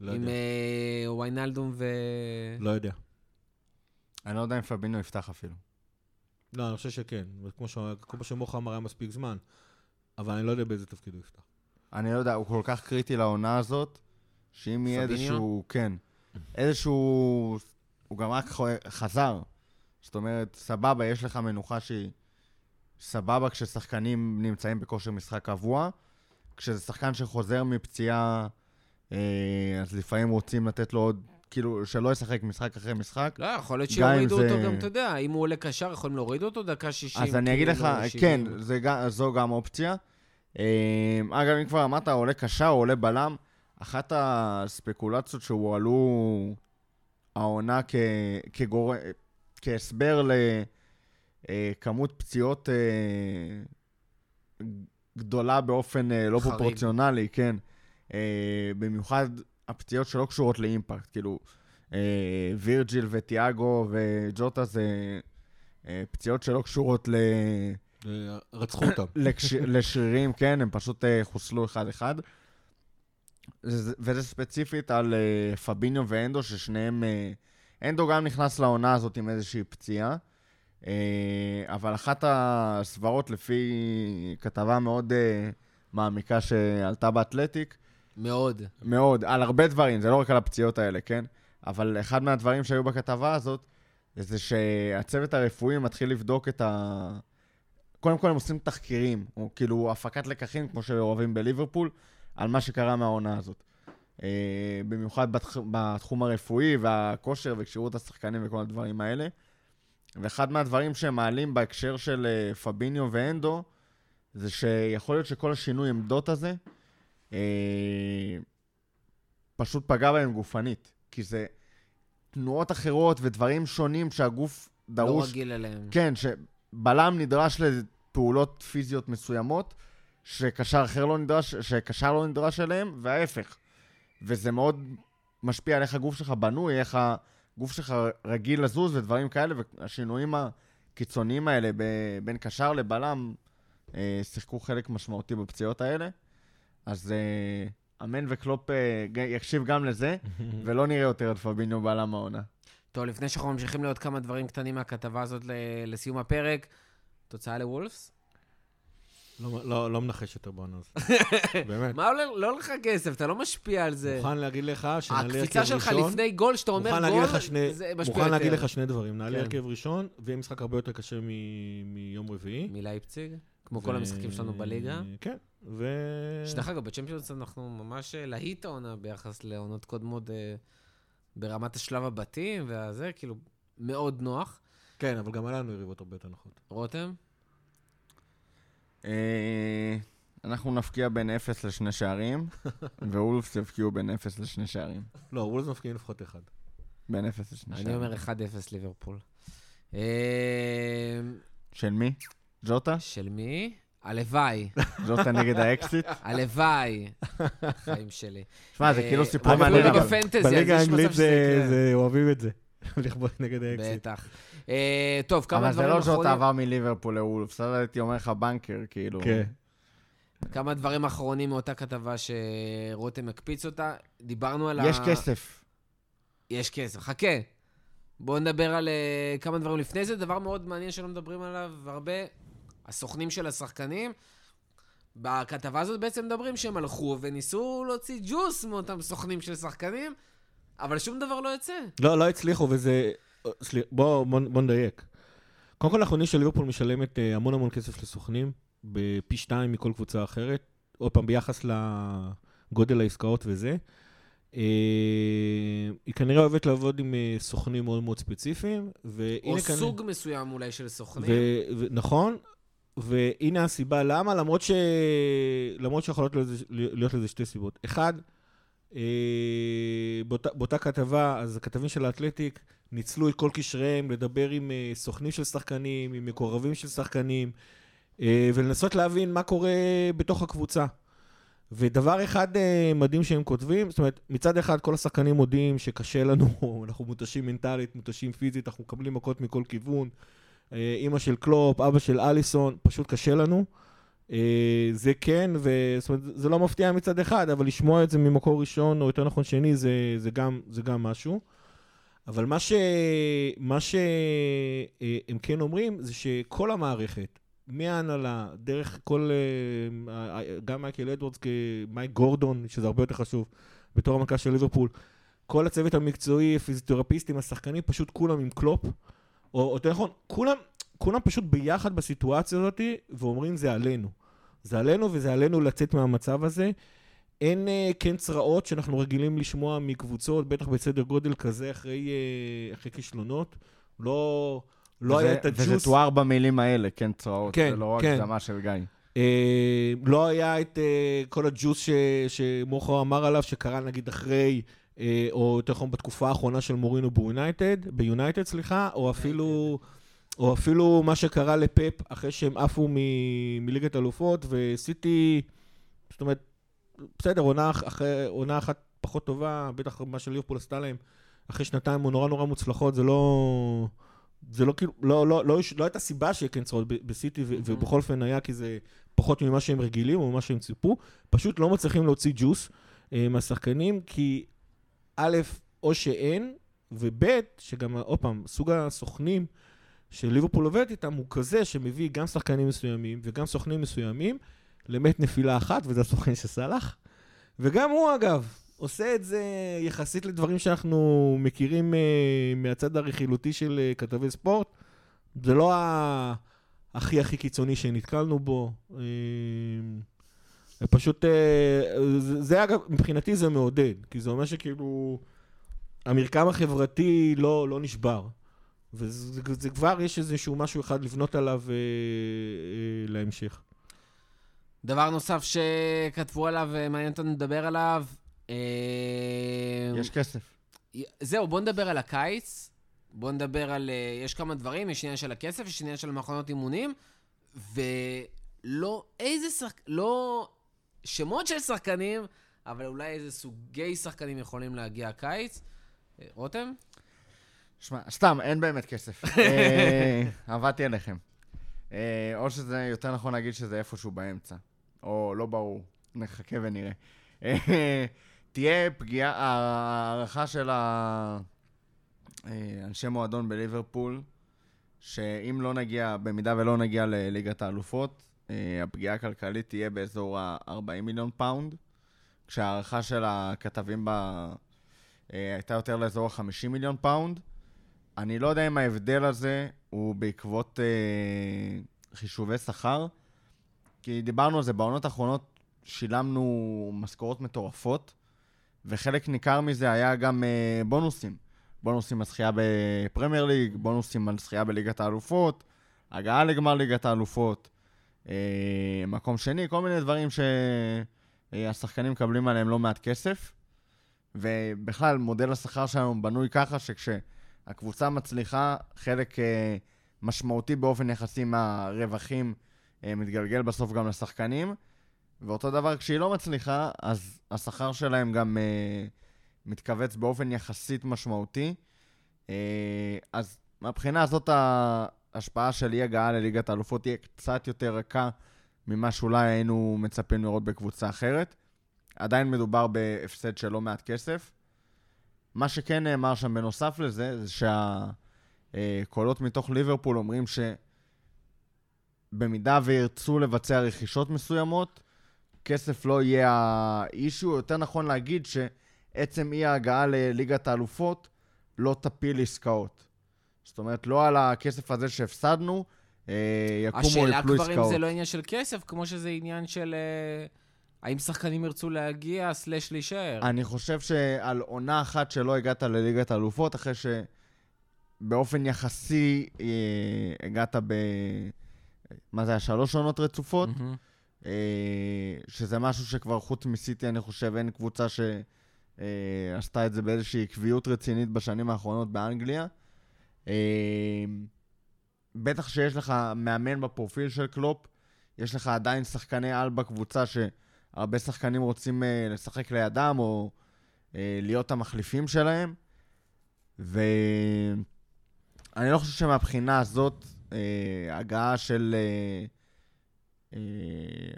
לא עם יודע. אה, ויינלדום ו... לא יודע. אני לא יודע אם פבינו יפתח אפילו. לא, אני חושב שכן. כמו ש- כמו שמוחה אמר, היה מספיק זמן. אבל אני לא יודע באיזה תפקיד הוא יפתח. אני לא יודע, הוא כל כך קריטי לעונה הזאת, שאם יהיה? איזשהו, כן, איזשהו, הוא גם רק חזר. זאת אומרת, סבבה, יש לך מנוחה שהיא סבבה כששחקנים נמצאים בכושר משחק קבוע. כשזה שחקן שחוזר מפציעה, אה, אז לפעמים רוצים לתת לו עוד, כאילו, שלא ישחק משחק אחרי משחק. לא, יכול להיות שיורידו אם אותו זה- גם, אתה יודע, אם הוא עולה קשר, יכולים להוריד אותו דקה 60. אז אני אגיד לך, כאילו, כן, 70. זה, זו גם אופציה. אה, אגב, אם כבר אמרת, עולה קשר, עולה בלם, אחת הספקולציות שהועלו העונה כ, כגור... כהסבר לכמות פציעות אה, גדולה באופן אה, לא חריג. פרופורציונלי, כן. אה, במיוחד הפציעות שלא קשורות לאימפקט, כאילו, אה, וירג'יל וטיאגו וג'וטה זה אה, פציעות שלא קשורות ל... אה, רצחו אותם. (laughs) לשרירים, כן, הם פשוט uh, חוסלו אחד-אחד. זה- וזה ספציפית על uh, פביניו ואנדו, ששניהם... Uh, אנדו גם נכנס לעונה הזאת עם איזושהי פציעה, אבל אחת הסברות, לפי כתבה מאוד מעמיקה שעלתה באתלטיק, מאוד. מאוד, על הרבה דברים, זה לא רק על הפציעות האלה, כן? אבל אחד מהדברים שהיו בכתבה הזאת, זה שהצוות הרפואי מתחיל לבדוק את ה... קודם כל הם עושים תחקירים, או כאילו הפקת לקחים, כמו שאוהבים בליברפול, על מה שקרה מהעונה הזאת. אה, במיוחד בתח... בתחום הרפואי והכושר וכשירות השחקנים וכל הדברים האלה. ואחד מהדברים שהם מעלים בהקשר של אה, פביניו ואנדו, זה שיכול להיות שכל השינוי עמדות הזה, אה, פשוט פגע בהם גופנית. כי זה תנועות אחרות ודברים שונים שהגוף לא דרוש. רגיל אליהם. כן, שבלם נדרש לפעולות פיזיות מסוימות, שקשר אחר לא נדרש, שקשר לא נדרש אליהם, וההפך. וזה מאוד משפיע על איך הגוף שלך בנוי, איך הגוף שלך רגיל לזוז ודברים כאלה, והשינויים הקיצוניים האלה ב- בין קשר לבלם אה, שיחקו חלק משמעותי בפציעות האלה. אז אה, אמן וקלופ אה, ג- יקשיב גם לזה, (laughs) ולא נראה יותר את פביניו בלם העונה. טוב, לפני שאנחנו ממשיכים לעוד כמה דברים קטנים מהכתבה הזאת לסיום הפרק, תוצאה לוולפס? לא- לא לא מנחש יותר בעונה הזאת. (laughs) באמת. מה עולה? לא עולה לך כסף, אתה לא משפיע על זה. מוכן להגיד לך שנעלה הרכב הקפיצה ראשון. שלך לפני גול, שאתה אומר גול, שני- זה משפיע מוכן להגיד יותר. לך שני דברים. נעלה כן. הרכב ראשון, ויהיה משחק הרבה יותר קשה מ- מיום רביעי. מלייפציג, כמו כל המשחקים שלנו בליגה. כן, ו... שדרך אגב, בצ'מפיונס אנחנו ממש אה, להיט העונה ביחס לעונות קודמות אה, ברמת השלב הבתים, והזה, כאילו, מאוד נוח. כן, אבל גם היה לנו יריבות הרבה יותר נוחות. רותם? אה, אנחנו נפקיע בין 0 לשני שערים, (laughs) ואולפס יבקיעו בין 0 לשני שערים. לא, וולס מפקיעים לפחות אחד. בין 0 לשני שערים. אני אומר 1-0 ליברפול. אה, של מי? ג'וטה? של מי? הלוואי, ג'וטה נגד האקסיט? (laughs) הלוואי. חיים שלי. שמע, זה אה, כאילו סיפור מעניין, אבל... בליגה האנגלית אוהבים את זה. (laughs) לכבוד נגד האקסיט. בטח. אה, טוב, כמה אבל זה דברים לא אחרונים. עבר מליברפול לאולפס, הייתי אומר לך בנקר, כאילו. כן. כמה דברים אחרונים מאותה כתבה שרותם הקפיץ אותה. דיברנו על ה... יש כסף. יש כסף. חכה. בואו נדבר על אה, כמה דברים לפני זה. דבר מאוד מעניין שלא מדברים עליו הרבה, הסוכנים של השחקנים. בכתבה הזאת בעצם מדברים שהם הלכו וניסו להוציא ג'וס מאותם סוכנים של שחקנים, אבל שום דבר לא יוצא. לא, לא הצליחו, וזה... סליחה, בוא, בוא, בוא נדייק. קודם כל, אנחנו יודעים שליברפול משלמת אה, המון המון כסף לסוכנים, בפי שתיים מכל קבוצה אחרת. עוד פעם, ביחס לגודל העסקאות וזה. אה, היא כנראה אוהבת לעבוד עם אה, סוכנים מאוד מאוד ספציפיים, והנה או. סוג מסוים אולי של סוכנים. ו- ו- נכון, והנה הסיבה למה, למרות, ש... למרות שיכולות להיות לזה- שתי סיבות. אחד, אה, באותה, באותה כתבה, אז הכתבים של האתלטיק ניצלו את כל קשריהם לדבר עם אה, סוכנים של שחקנים, עם מקורבים של שחקנים, אה, ולנסות להבין מה קורה בתוך הקבוצה. ודבר אחד אה, מדהים שהם כותבים, זאת אומרת, מצד אחד כל השחקנים מודים שקשה לנו, (laughs) אנחנו מותשים מנטלית, מותשים פיזית, אנחנו מקבלים מכות מכל כיוון. אה, אימא של קלופ, אבא של אליסון, פשוט קשה לנו. אה, זה כן, ו... זאת אומרת, זה לא מפתיע מצד אחד, אבל לשמוע את זה ממקור ראשון, או יותר נכון שני, זה, זה, גם, זה גם משהו. אבל מה ש... מה שהם כן אומרים, זה שכל המערכת, מההנהלה, דרך כל... אה, אה, גם מייקל אדוורדס, מייק גורדון, שזה הרבה יותר חשוב, בתור המנכ"ל של ליברפול, כל הצוות המקצועי, הפיזיותרפיסטים, השחקנים, פשוט כולם עם קלופ. או יותר נכון, כולם, כולם פשוט ביחד בסיטואציה הזאת, ואומרים זה עלינו. זה עלינו וזה עלינו לצאת מהמצב הזה. אין אה, כן צרעות שאנחנו רגילים לשמוע מקבוצות, בטח בסדר גודל כזה אחרי, אה, אחרי כישלונות. לא, לא היה את הג'וס. וזה תואר במילים האלה, כן, צרעות. כן, זה לא רק כן. הקדמה של גיא. אה, לא היה את אה, כל הג'וס שמוכו אמר עליו, שקרה נגיד אחרי, או יותר נכון בתקופה האחרונה של מורינו ביונייטד, ביונייטד, סליחה, או אפילו, או אפילו מה שקרה לפפ אחרי שהם עפו מ- מליגת אלופות, וסיטי, זאת אומרת, בסדר, עונה, אח- אחרי, עונה אחת פחות טובה, בטח מה שליברפול עשתה להם, אחרי שנתיים נורא נורא מוצלחות, זה לא... זה לא כאילו, לא, לא, לא, לא הייתה סיבה שיהיה כן צרות ב- בסיטי, ו- ובכל אופן היה כי זה פחות ממה שהם רגילים או ממה שהם ציפו, פשוט לא מצליחים להוציא ג'וס אה, מהשחקנים, כי א', או שאין, וב', שגם, עוד פעם, סוג הסוכנים שליברפול עובד איתם הוא כזה שמביא גם שחקנים מסוימים וגם סוכנים מסוימים למת נפילה אחת, וזה הסוכן של סאלח. וגם הוא, אגב, עושה את זה יחסית לדברים שאנחנו מכירים אה, מהצד הרכילותי של אה, כתבי ספורט. זה לא ה... הכי הכי קיצוני שנתקלנו בו. זה פשוט, אה, זה, זה אגב, מבחינתי זה מעודד, כי זה אומר שכאילו המרקם החברתי לא, לא נשבר. וזה זה כבר, יש איזשהו משהו אחד לבנות עליו אה, אה, להמשך. דבר נוסף שכתבו עליו, אה, מעניין אותנו לדבר עליו. אה, יש כסף. זהו, בוא נדבר על הקיץ. בוא נדבר על... אה, יש כמה דברים, יש עניין של הכסף, יש עניין של מכונות אימונים, ולא איזה שחק... לא שמות של שחקנים, אבל אולי איזה סוגי שחקנים יכולים להגיע הקיץ. אה, רותם? שמע, סתם, אין באמת כסף. (laughs) אה, עבדתי עליכם. אה, או שזה, יותר נכון להגיד שזה איפשהו באמצע. או לא ברור. נחכה ונראה. אה, תהיה פגיעה, הערכה של ה- אה, אנשי מועדון בליברפול, שאם לא נגיע, במידה ולא נגיע לליגת האלופות, הפגיעה הכלכלית תהיה באזור ה-40 מיליון פאונד, כשההערכה של הכתבים בה אה, הייתה יותר לאזור ה-50 מיליון פאונד. אני לא יודע אם ההבדל הזה הוא בעקבות אה, חישובי שכר, כי דיברנו על זה, בעונות האחרונות שילמנו משכורות מטורפות, וחלק ניכר מזה היה גם אה, בונוסים. בונוסים על זכייה בפרמייר ליג, בונוסים על זכייה בליגת האלופות, הגעה לגמר ליגת האלופות, אה, מקום שני, כל מיני דברים שהשחקנים מקבלים עליהם לא מעט כסף. ובכלל, מודל השכר שלנו בנוי ככה שכשהקבוצה מצליחה, חלק אה, משמעותי באופן יחסי מהרווחים אה, מתגלגל בסוף גם לשחקנים. ואותו דבר, כשהיא לא מצליחה, אז השכר שלהם גם אה, מתכווץ באופן יחסית משמעותי. אה, אז מהבחינה הזאת, ההשפעה של אי הגעה לליגת האלופות תהיה קצת יותר רכה ממה שאולי היינו מצפים לראות בקבוצה אחרת. עדיין מדובר בהפסד של לא מעט כסף. מה שכן נאמר שם בנוסף לזה, זה שהקולות מתוך ליברפול אומרים שבמידה וירצו לבצע רכישות מסוימות, כסף לא יהיה האישו. יותר נכון להגיד שעצם אי ההגעה לליגת האלופות לא תפיל עסקאות. זאת אומרת, לא על הכסף הזה שהפסדנו, אה, יקומו השאלה יפלו כבר אם עסקאות. זה לא עניין של כסף, כמו שזה עניין של... אה, האם שחקנים ירצו להגיע, סלש להישאר? אני חושב שעל עונה אחת שלא הגעת לליגת האלופות, אחרי שבאופן יחסי אה, הגעת ב... מה זה היה? שלוש עונות רצופות? אה, שזה משהו שכבר חוץ מסיטי, אני חושב, אין קבוצה שעשתה את זה באיזושהי עקביות רצינית בשנים האחרונות באנגליה. אה, בטח שיש לך מאמן בפרופיל של קלופ, יש לך עדיין שחקני על בקבוצה שהרבה שחקנים רוצים אה, לשחק לידם או אה, להיות המחליפים שלהם. ואני לא חושב שמבחינה הזאת, אה, הגעה של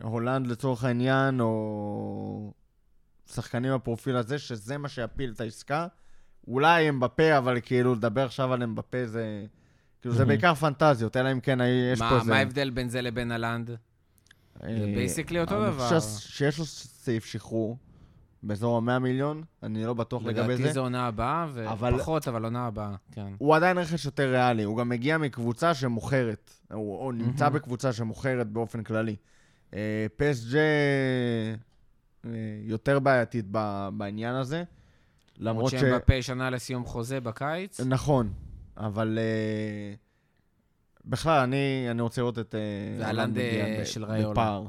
הולנד לצורך העניין, או שחקנים בפרופיל הזה, שזה מה שיפיל את העסקה. אולי אמבפה, אבל כאילו לדבר עכשיו על אמבפה זה... כאילו זה. בעיקר פנטזיות, אלא אם כן יש פה איזה... מה ההבדל בין זה לבין הלנד? אה, basically אותו אני דבר. חושב שיש לו סעיף שחרור באזור ה-100 מיליון, אני לא בטוח לגבי לדעתי זה. זו עונה הבאה, ופחות, אבל עונה הבאה, כן. הוא עדיין רכש יותר ריאלי, הוא גם מגיע מקבוצה שמוכרת, הוא, הוא נמצא. בקבוצה שמוכרת באופן כללי. אה, פסז' אה, יותר בעייתית בעניין הזה, למרות ש... למרות שמבפה שנה לסיום חוזה בקיץ. נכון, אבל אה, בכלל, אני, אני רוצה לראות את... אה, והלנד, אה, של ראיולה. בפער.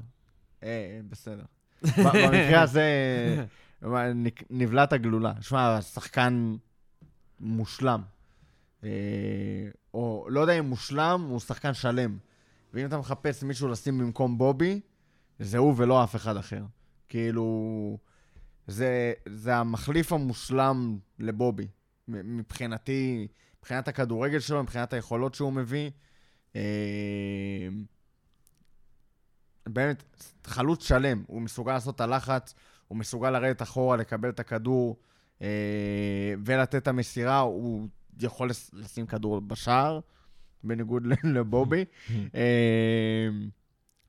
אה, בסדר. במקרה הזה (laughs) נבלעת הגלולה. שמע, שחקן מושלם. או לא יודע אם מושלם, הוא שחקן שלם. ואם אתה מחפש מישהו לשים במקום בובי, זה הוא ולא אף אחד אחר. כאילו, זה, זה המחליף המושלם לבובי. מבחינתי, מבחינת הכדורגל שלו, מבחינת היכולות שהוא מביא. אה, באמת, חלוץ שלם. הוא מסוגל לעשות את הלחץ, הוא מסוגל לרדת אחורה, לקבל את הכדור אה, ולתת את המסירה. הוא יכול לשים כדור בשער, בניגוד לבובי. (laughs)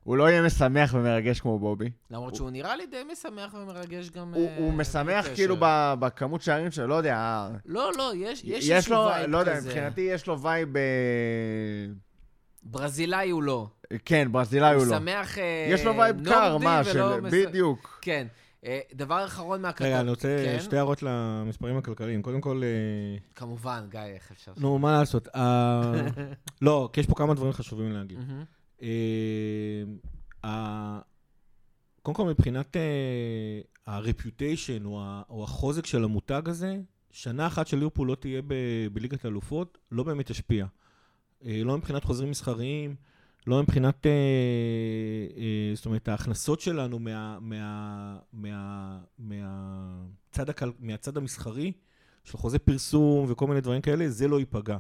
אה, הוא לא יהיה משמח ומרגש כמו בובי. למרות שהוא נראה לי די משמח ומרגש גם... הוא, אה, הוא משמח. כאילו ב- בכמות שערים שלו, לא יודע. לא, לא, יש יש לו, vibe לא יודע, כזה. מבחינתי יש לו vibe... אה, ברזילאי הוא לא. כן, ברזילאי הוא הוא לא. שמח אה, יש לו vibe קר, מה, של... בדיוק. כן. אה, דבר אחרון מהכתב... רגע, אני רוצה כן? שתי הערות למספרים הכלכליים. קודם כל, אה, כמובן, גיא, איך אפשר... נו, מה לעשות? אה, (laughs) לא, כי יש פה כמה דברים חשובים להגיד. אה, קודם כל, מבחינת ה-reputation או ה- או החוזק של המותג הזה, שנה אחת של ליברפול לא תהיה בליגת האלופות, לא באמת תשפיע. אה, לא מבחינת חוזרים מסחריים, לא מבחינת, אה, אה, זאת אומרת, ההכנסות שלנו מהצד המסחרי, של חוזה פרסום וכל מיני דברים כאלה, זה לא ייפגע.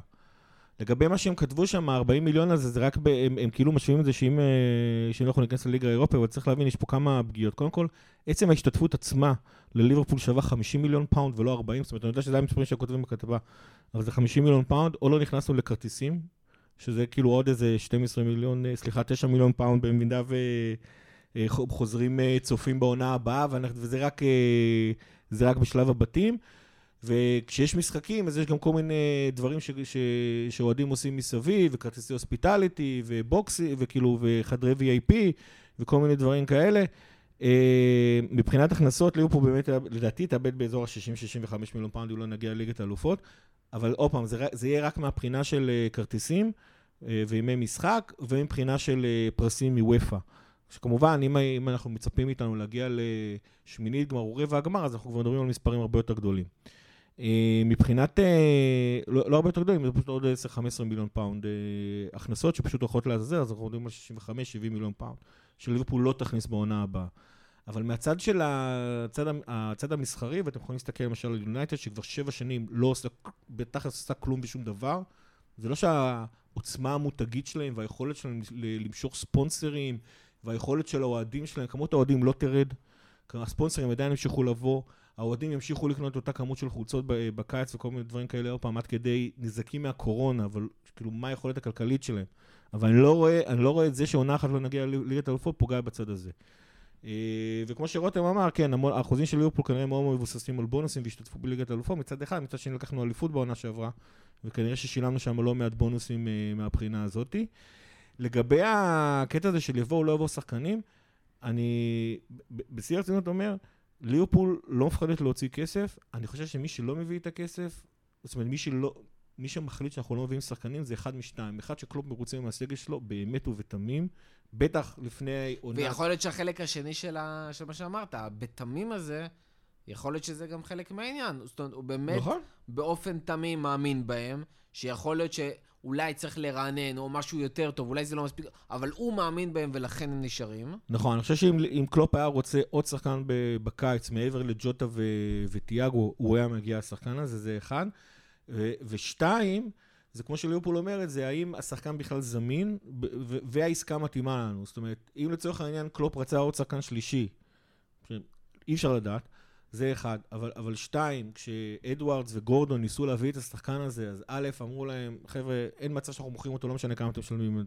לגבי מה שהם כתבו שם, ה-40 מיליון הזה, זה רק, ב, הם, הם כאילו משווים את זה שאם אה, שאם אנחנו ניכנס לליגה האירופית, אבל צריך להבין, יש פה כמה פגיעות. קודם כל, עצם ההשתתפות עצמה לליברפול שווה 50 מיליון פאונד ולא 40, זאת אומרת, אני יודע שזה המספרים שכותבים בכתבה, אבל זה 50 מיליון פאונד, או לא נכנסנו לכרטיסים, שזה כאילו עוד איזה 12 מיליון, אה, סליחה, 9 מיליון פאונד במידה וחוזרים אה, צופים בעונה הבאה, וזה רק, רק בשלב הבתים. וכשיש משחקים, אז יש גם כל מיני דברים שאוהדים עושים מסביב, וכרטיסי hospitality, ובוקסי, וכאילו, וחדרי VIP, וכל מיני דברים כאלה. אה, מבחינת הכנסות, ליברפול באמת, לדעתי, תאבד באזור ה-60-65 מיליון פאונד, הוא לא נגיע לליגת האלופות. אבל עוד פעם, זה, זה יהיה רק מהבחינה של אה, כרטיסים אה, וימי משחק, ומבחינה של פרסים מאופ"א. שכמובן, אם, אם אנחנו מצפים מאיתנו להגיע לשמינית גמר או רבע הגמר, אז אנחנו כבר מדברים על מספרים הרבה יותר גדולים. מבחינת, לא, לא הרבה יותר גדולים, זה פשוט עוד 10-15 מיליון פאונד הכנסות שפשוט הולכות לעזאזל, אז אנחנו מדברים על 65-70 מיליון פאונד, שליברפול לא תכניס בעונה הבאה. אבל מהצד של הצד, הצד המסחרי, ואתם יכולים להסתכל למשל על יונייטד, שכבר שבע שנים לא עושה, בתכלס עושה כלום בשום דבר, זה לא שהעוצמה המותגית שלהם והיכולת שלהם למשוך ספונסרים, והיכולת של האוהדים שלהם, כמות האוהדים לא תרד, הספונסרים עדיין ימשיכו לבוא, האוהדים ימשיכו לקנות אותה כמות של חולצות בקיץ וכל מיני דברים כאלה, עוד פעם, עד כדי נזקים מהקורונה, אבל כאילו, מה היכולת הכלכלית שלהם? אבל אני לא רואה, אני לא רואה את זה שעונה אחת לא נגיע לליגת האלופות, פוגע בצד הזה. אה, וכמו שרותם אמר, כן, האחוזים של ליברפול כנראה מאוד מבוססים על בונוסים והשתתפו בליגת האלופות מצד אחד, מצד שני לקחנו אליפות בעונה שעברה, וכנראה ששילמנו שם לא מעט בונוסים אה, מהבחינה הזאתי. לגבי הקטע הזה של יבואו או לא יבואו שחקנים, אני בשיא הרצינות אומר, ליברפול לא מפחדת להוציא כסף, אני חושב שמי שלא מביא את הכסף, זאת אומרת, מי שלא, מי שמחליט שאנחנו לא מביאים שחקנים זה אחד משתיים. אחד שקלופ מרוצה מהסגל שלו, באמת ובתמים, בטח לפני עונה... ויכול להיות שהחלק השני של, ה... של מה שאמרת, הבתמים הזה, יכול להיות שזה גם חלק מהעניין. זאת אומרת, הוא באמת נכון. באופן תמים מאמין בהם, שיכול להיות שאולי צריך לרענן או משהו יותר טוב, אולי זה לא מספיק, אבל הוא מאמין בהם ולכן הם נשארים. נכון, אני חושב שאם קלופ היה רוצה עוד שחקן בקיץ, מעבר לג'וטה ו... וטיאגו, הוא היה מגיע לשחקן הזה, זה אחד. ו... ושתיים, זה כמו שליברפול אומרת, זה האם השחקן בכלל זמין, והעסקה מתאימה לנו. זאת אומרת, אם לצורך העניין קלופ רצה עוד שחקן שלישי, אי אפשר לדעת, זה אחד. אבל, אבל שתיים, כשאדוארדס וגורדון ניסו להביא את השחקן הזה, אז א', אמרו להם, חבר'ה, אין מצב שאנחנו מוכרים אותו, לא משנה כמה אתם משלמים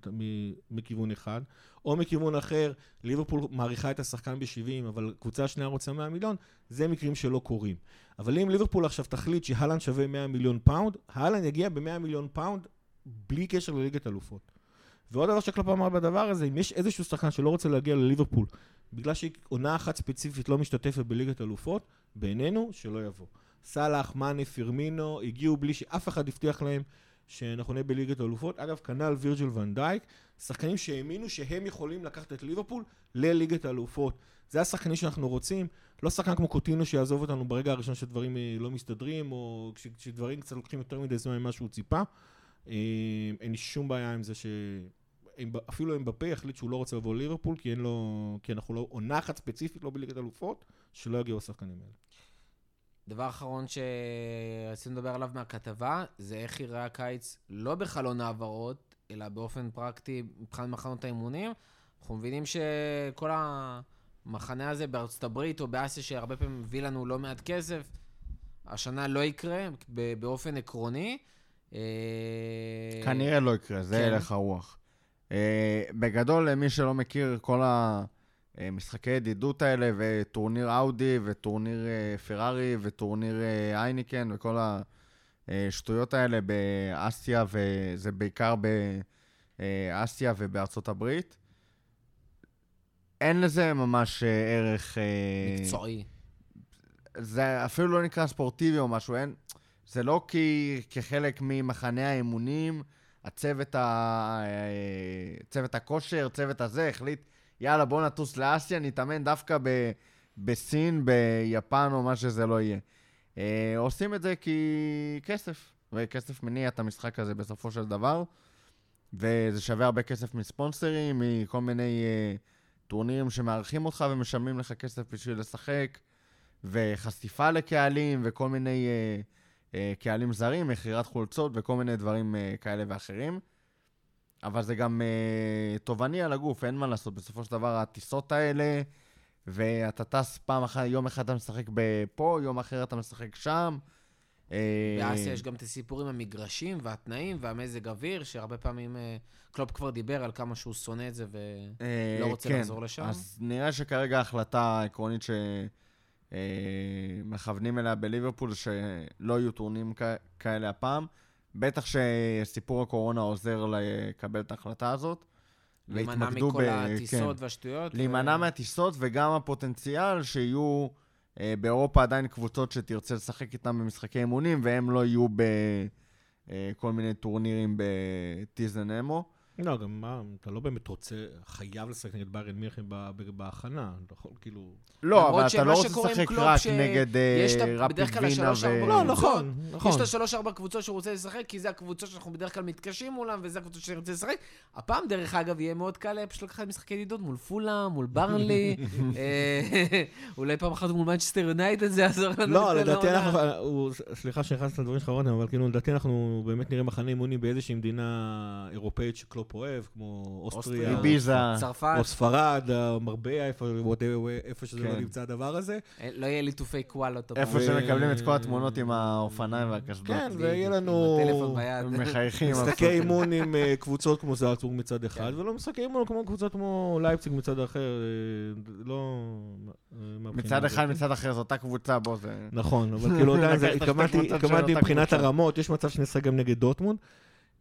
מכיוון אחד. או מכיוון אחר, ליברפול מעריכה את השחקן ב-70, אבל קבוצה שנייה רוצה 100 מיליון, זה מקרים שלא קורים. אבל אם ליברפול עכשיו תחליט שהלנד שווה 100 מיליון פאונד, הלנד יגיע ב-100 מיליון פאונד בלי קשר לליגת אלופות. ועוד דבר שקלופ אמר בדבר הזה, אם יש איזשהו שחקן שלא רוצה להגיע לליברפול, בגלל שעונה אחת ספציפית לא משתתפת בליגת אלופות, בעינינו, שלא יבוא. סאלח, מאני, פירמינו, הגיעו בלי שאף אחד הבטיח להם שאנחנו נהיה בליגת אלופות. אגב, כנ"ל וירג'ל ונדייק, שחקנים שהאמינו שהם יכולים לקחת את ליברפול לליגת האלופות. זה השחקנים שאנחנו רוצים, לא שחקן כמו קוטינו שיעזוב אותנו ברגע הראשון שדברים אה, לא מסתדרים, או כשדברים קצת לוקחים יותר מדי זמן ממה שהוא ציפה. אה, אין לי שום בעיה עם זה ש... אפילו אם בפה יחליט שהוא לא רוצה לבוא לליברפול, כי אין לו... כי אנחנו לא... עונה אחת ספציפית, לא בליגת אלופות, שלא יגיעו השחקנים האלה. דבר אחרון שרצינו לדבר עליו מהכתבה, זה איך יראה הקיץ לא בחלון העברות, אלא באופן פרקטי מבחינת מחנות האימונים. אנחנו מבינים שכל המחנה הזה בארצות הברית או באסיה, שהרבה פעמים מביא לנו לא מעט כסף, השנה לא יקרה באופן עקרוני. אה, כנראה לא יקרה, זה כן. הלך הרוח. אה, בגדול, למי שלא מכיר, כל המשחקי ידידות האלה, וטורניר אאודי, וטורניר אה, פרארי, וטורניר אייניקן, וכל השטויות האלה באסיה, וזה בעיקר באסיה ובארצות הברית. אין לזה ממש ערך... מקצועי. זה אפילו לא נקרא ספורטיבי או משהו, אין... זה לא כי כחלק ממחנה האימונים, הצוות, ה... צוות הכושר, צוות הזה, החליט, יאללה, בוא נטוס לאסיה, נתאמן דווקא ב... בסין, ביפן או מה שזה לא יהיה. אה, עושים את זה כי כסף, וכסף מניע את המשחק הזה בסופו של דבר, וזה שווה הרבה כסף מספונסרים, מכל מיני אה, טורנירים שמארחים אותך ומשלמים לך כסף בשביל לשחק, וחשיפה לקהלים, וכל מיני... אה, אה, קהלים זרים, מכירת חולצות וכל מיני דברים אה, כאלה ואחרים. אבל זה גם אה, תובעני על הגוף, אין מה לעשות. בסופו של דבר, הטיסות האלה, ואתה טס פעם אחת, יום אחד אתה משחק פה, יום אחר אתה משחק שם. אה, באסיה יש גם את הסיפור עם המגרשים והתנאים והמזג אוויר, שהרבה פעמים אה, קלופ כבר דיבר על כמה שהוא שונא את זה ו... אה, לא רוצה כן. לחזור לשם? אז נראה שכרגע ההחלטה העקרונית שמכוונים אליה בליברפול, שלא יהיו טורנים כ- כאלה הפעם. בטח שסיפור הקורונה עוזר לקבל את ההחלטה הזאת. להימנע מכל ב- הטיסות כן. והשטויות. להימנע ו- מהטיסות וגם הפוטנציאל שיהיו אה, באירופה עדיין קבוצות שתרצה לשחק איתן במשחקי אימונים, והם לא יהיו בכל מיני טורנירים בטיזן אמו. לא, גם מה, אתה לא באמת רוצה, חייב לשחק נגד ביירן ב- בהכנה. אתה יכול כאילו... לא, אבל אתה לא רוצה לשחק רק ש- נגד אה, רפיד וינה ו... לא, קבוצות. נכון, נכון. יש את השלוש-ארבע קבוצות שהוא רוצה לשחק, כי זה הקבוצות שאנחנו בדרך כלל מתקשים מולם, וזה הקבוצות שאני רוצה לשחק. הפעם, דרך אגב, יהיה מאוד קל אה, פשוט לקחת משחקי ידידות מול פולה, מול ברנלי, (laughs) אה, אולי פעם אחת מול מנצ'סטר יונייטד, זה יעזור לנו. לא, לדעתי. אנחנו, סליחה שנכנסת לדברים שלך אבל כאילו לדעתי אנחנו באמת נראה מחנה אימונים באיזושהי מדינה אירופאית שקלופ אוהב, כמו אוסטריה, או- איביזה. צרפת, או ספרד, או מרביע, איפה איפה שזה לא כן. נמצא הדבר הזה. אה, לא יהיה ליטופי קוואלות. איפה ו- שמקבלים את כל התמונות עם האופניים והקסדות. כן, ויהיה לנו. מחייכים. משחקי. אימון עם אה, קבוצות כמו זלצבורג מצד אחד, כן. ולא משחקי אימון כמו קבוצות כמו לייפציג מצד אחר, אה, לא... מצד. אחד, מצד אחר, זו אותה קבוצה, בוא, זה... נכון, אבל כאילו (laughs) התכוונתי מבחינת. הרמות, יש מצב שנשחק גם נגד דורטמונד.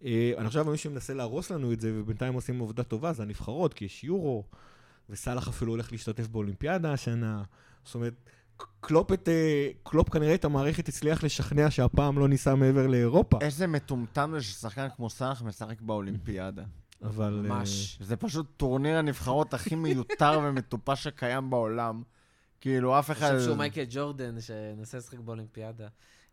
אה, אני חושב שמי שמנסה להרוס לנו את זה, ובינתיים עושים עבודה טובה, זה הנבחרות, כי יש יורו, וסאלח אפילו הולך להשתתף באולימפיאדה השנה. זאת אומרת, קלופ, את, אה, קלופ כנראה את המערכת הצליח לשכנע שהפעם לא ניסע מעבר לאירופה. איזה מטומטם זה ששחקן כמו סאלח משחק באולימפיאדה. אבל... אה, ממש. זה פשוט טורניר הנבחרות הכי מיותר ומטופש שקיים בעולם. כאילו, אף אני אחד... חושב שהוא מייקל ג'ורדן, שנסה לשחק באולימפיאדה.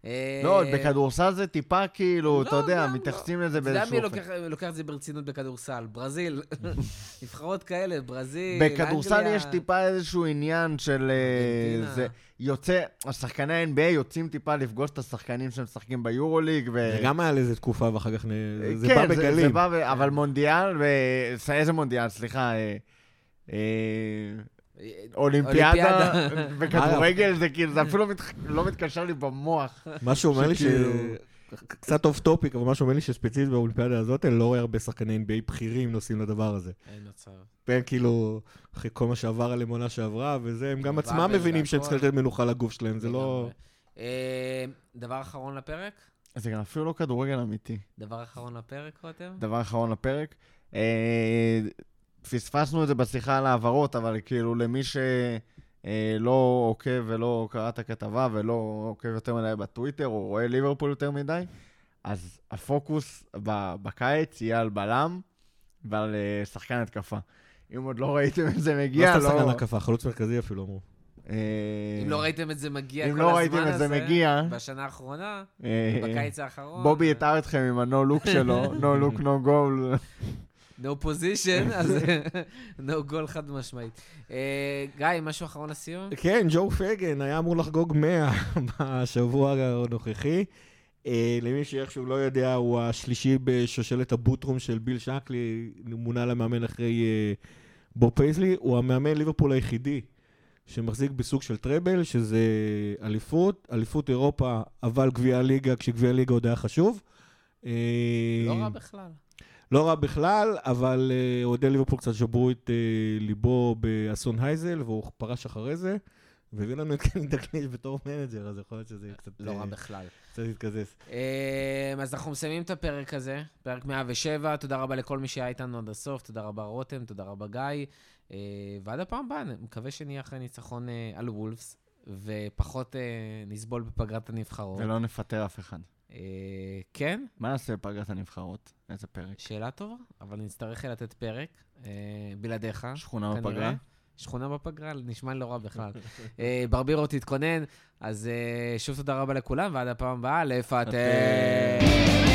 אה, לא, בכדורסל זה טיפה כאילו, לא, אתה יודע, גם מתייחסים לזה אתה יודע באיזשהו מי אופן. לוקח, לוקח את זה ברצינות בכדורסל? ברזיל. (laughs) נבחרות כאלה, ברזיל, בכדורסל אנגליה. יש טיפה איזשהו עניין של... אה. זה יוצא, השחקני ה-NBA יוצאים טיפה לפגוש את השחקנים שמשחקים ביורוליג, ו... זה גם היה לזה תקופה, ואחר כך זה כן, בא זה בגלים. בא, ב... אבל מונדיאל. איזה מונדיאל? סליחה. אה, אה, אולימפיאדה. בכדורגל זה כאילו, זה אפילו מת- לא מתקשר לי במוח. מה שאומר לי ש... קצת off topic, אבל מה שאומר לי שספציפית באולימפיאדה הזאת, אני לא רואה הרבה שחקני NBA בכירים נוסעים לדבר הזה. אין מצב. והם כאילו, אחרי כל מה שעבר עליהם עונה שעברה, וזה, הם גם עצמם מבינים שהם. צריכים לתת מנוחה לגוף שלהם, זה לא... אה, דבר אחרון לפרק? זה גם אפילו לא כדורגל אמיתי. דבר אחרון לפרק, רותם? דבר אחרון לפרק. אה, פספסנו את זה בשיחה על העברות, אבל כאילו למי שלא עוקב ולא קרא את הכתבה ולא עוקב יותר מדי בטוויטר, או רואה ליברפול יותר מדי, אז הפוקוס ב- בקיץ יהיה על בלם ועל אה, שחקן התקפה. אם עוד לא ראיתם את זה לא מגיע, סתם שחקן לא... הקפה, חלוץ מרכזי אפילו אמרו. אה, אם לא ראיתם את זה מגיע אם כל לא הזמן ראיתם את זה הזה, מגיע, בשנה האחרונה, אה, בקיץ האחרון. בובי יתאר אתכם עם ה-no look שלו, (laughs) no look, no position, (laughs) אז (laughs) no goal חד משמעית. אה, גיא, משהו אחרון לסיום? כן, ג'ו פגן היה אמור לחגוג 100 (laughs) בשבוע הנוכחי. אה, למי שאיכשהו לא יודע, הוא השלישי בשושלת ה boot room של ביל שנקלי, מונה למאמן אחרי אה, בוב פייזלי. הוא המאמן ליברפול היחידי שמחזיק בסוג של treble, שזה אליפות, אליפות אירופה, אבל גביע הליגה, כשגביע הליגה עוד היה חשוב. לא רע בכלל. לא רע בכלל, אבל אה, אוהדי ליברפול קצת שברו את אה, ליבו באסון הייזל, והוא פרש אחרי זה, והביא לנו את קני דקליש בתור manager, אז יכול להיות שזה קצת... לא רע אה, בכלל. קצת יתקזז. אה, אז אנחנו מסיימים את הפרק הזה, פרק 107. תודה רבה לכל מי שהיה איתנו עד הסוף, תודה רבה רותם, תודה רבה גיא. ועד הפעם הבאה, אני מקווה שנהיה אחרי ניצחון על וולפס, ופחות אה, נסבול בפגרת הנבחרות. ולא נפטר אף אחד. אה, כן, מה נעשה בפגרת הנבחרות? איזה פרק? שאלה טובה, אבל נצטרך לתת פרק, אה, בלעדיך. שכונה. בפגרה? שכונה בפגרה, נשמע לא רע בכלל. אה, ברבירו, תתכונן. אז שוב תודה רבה לכולם, ועד הפעם הבאה, a pleasure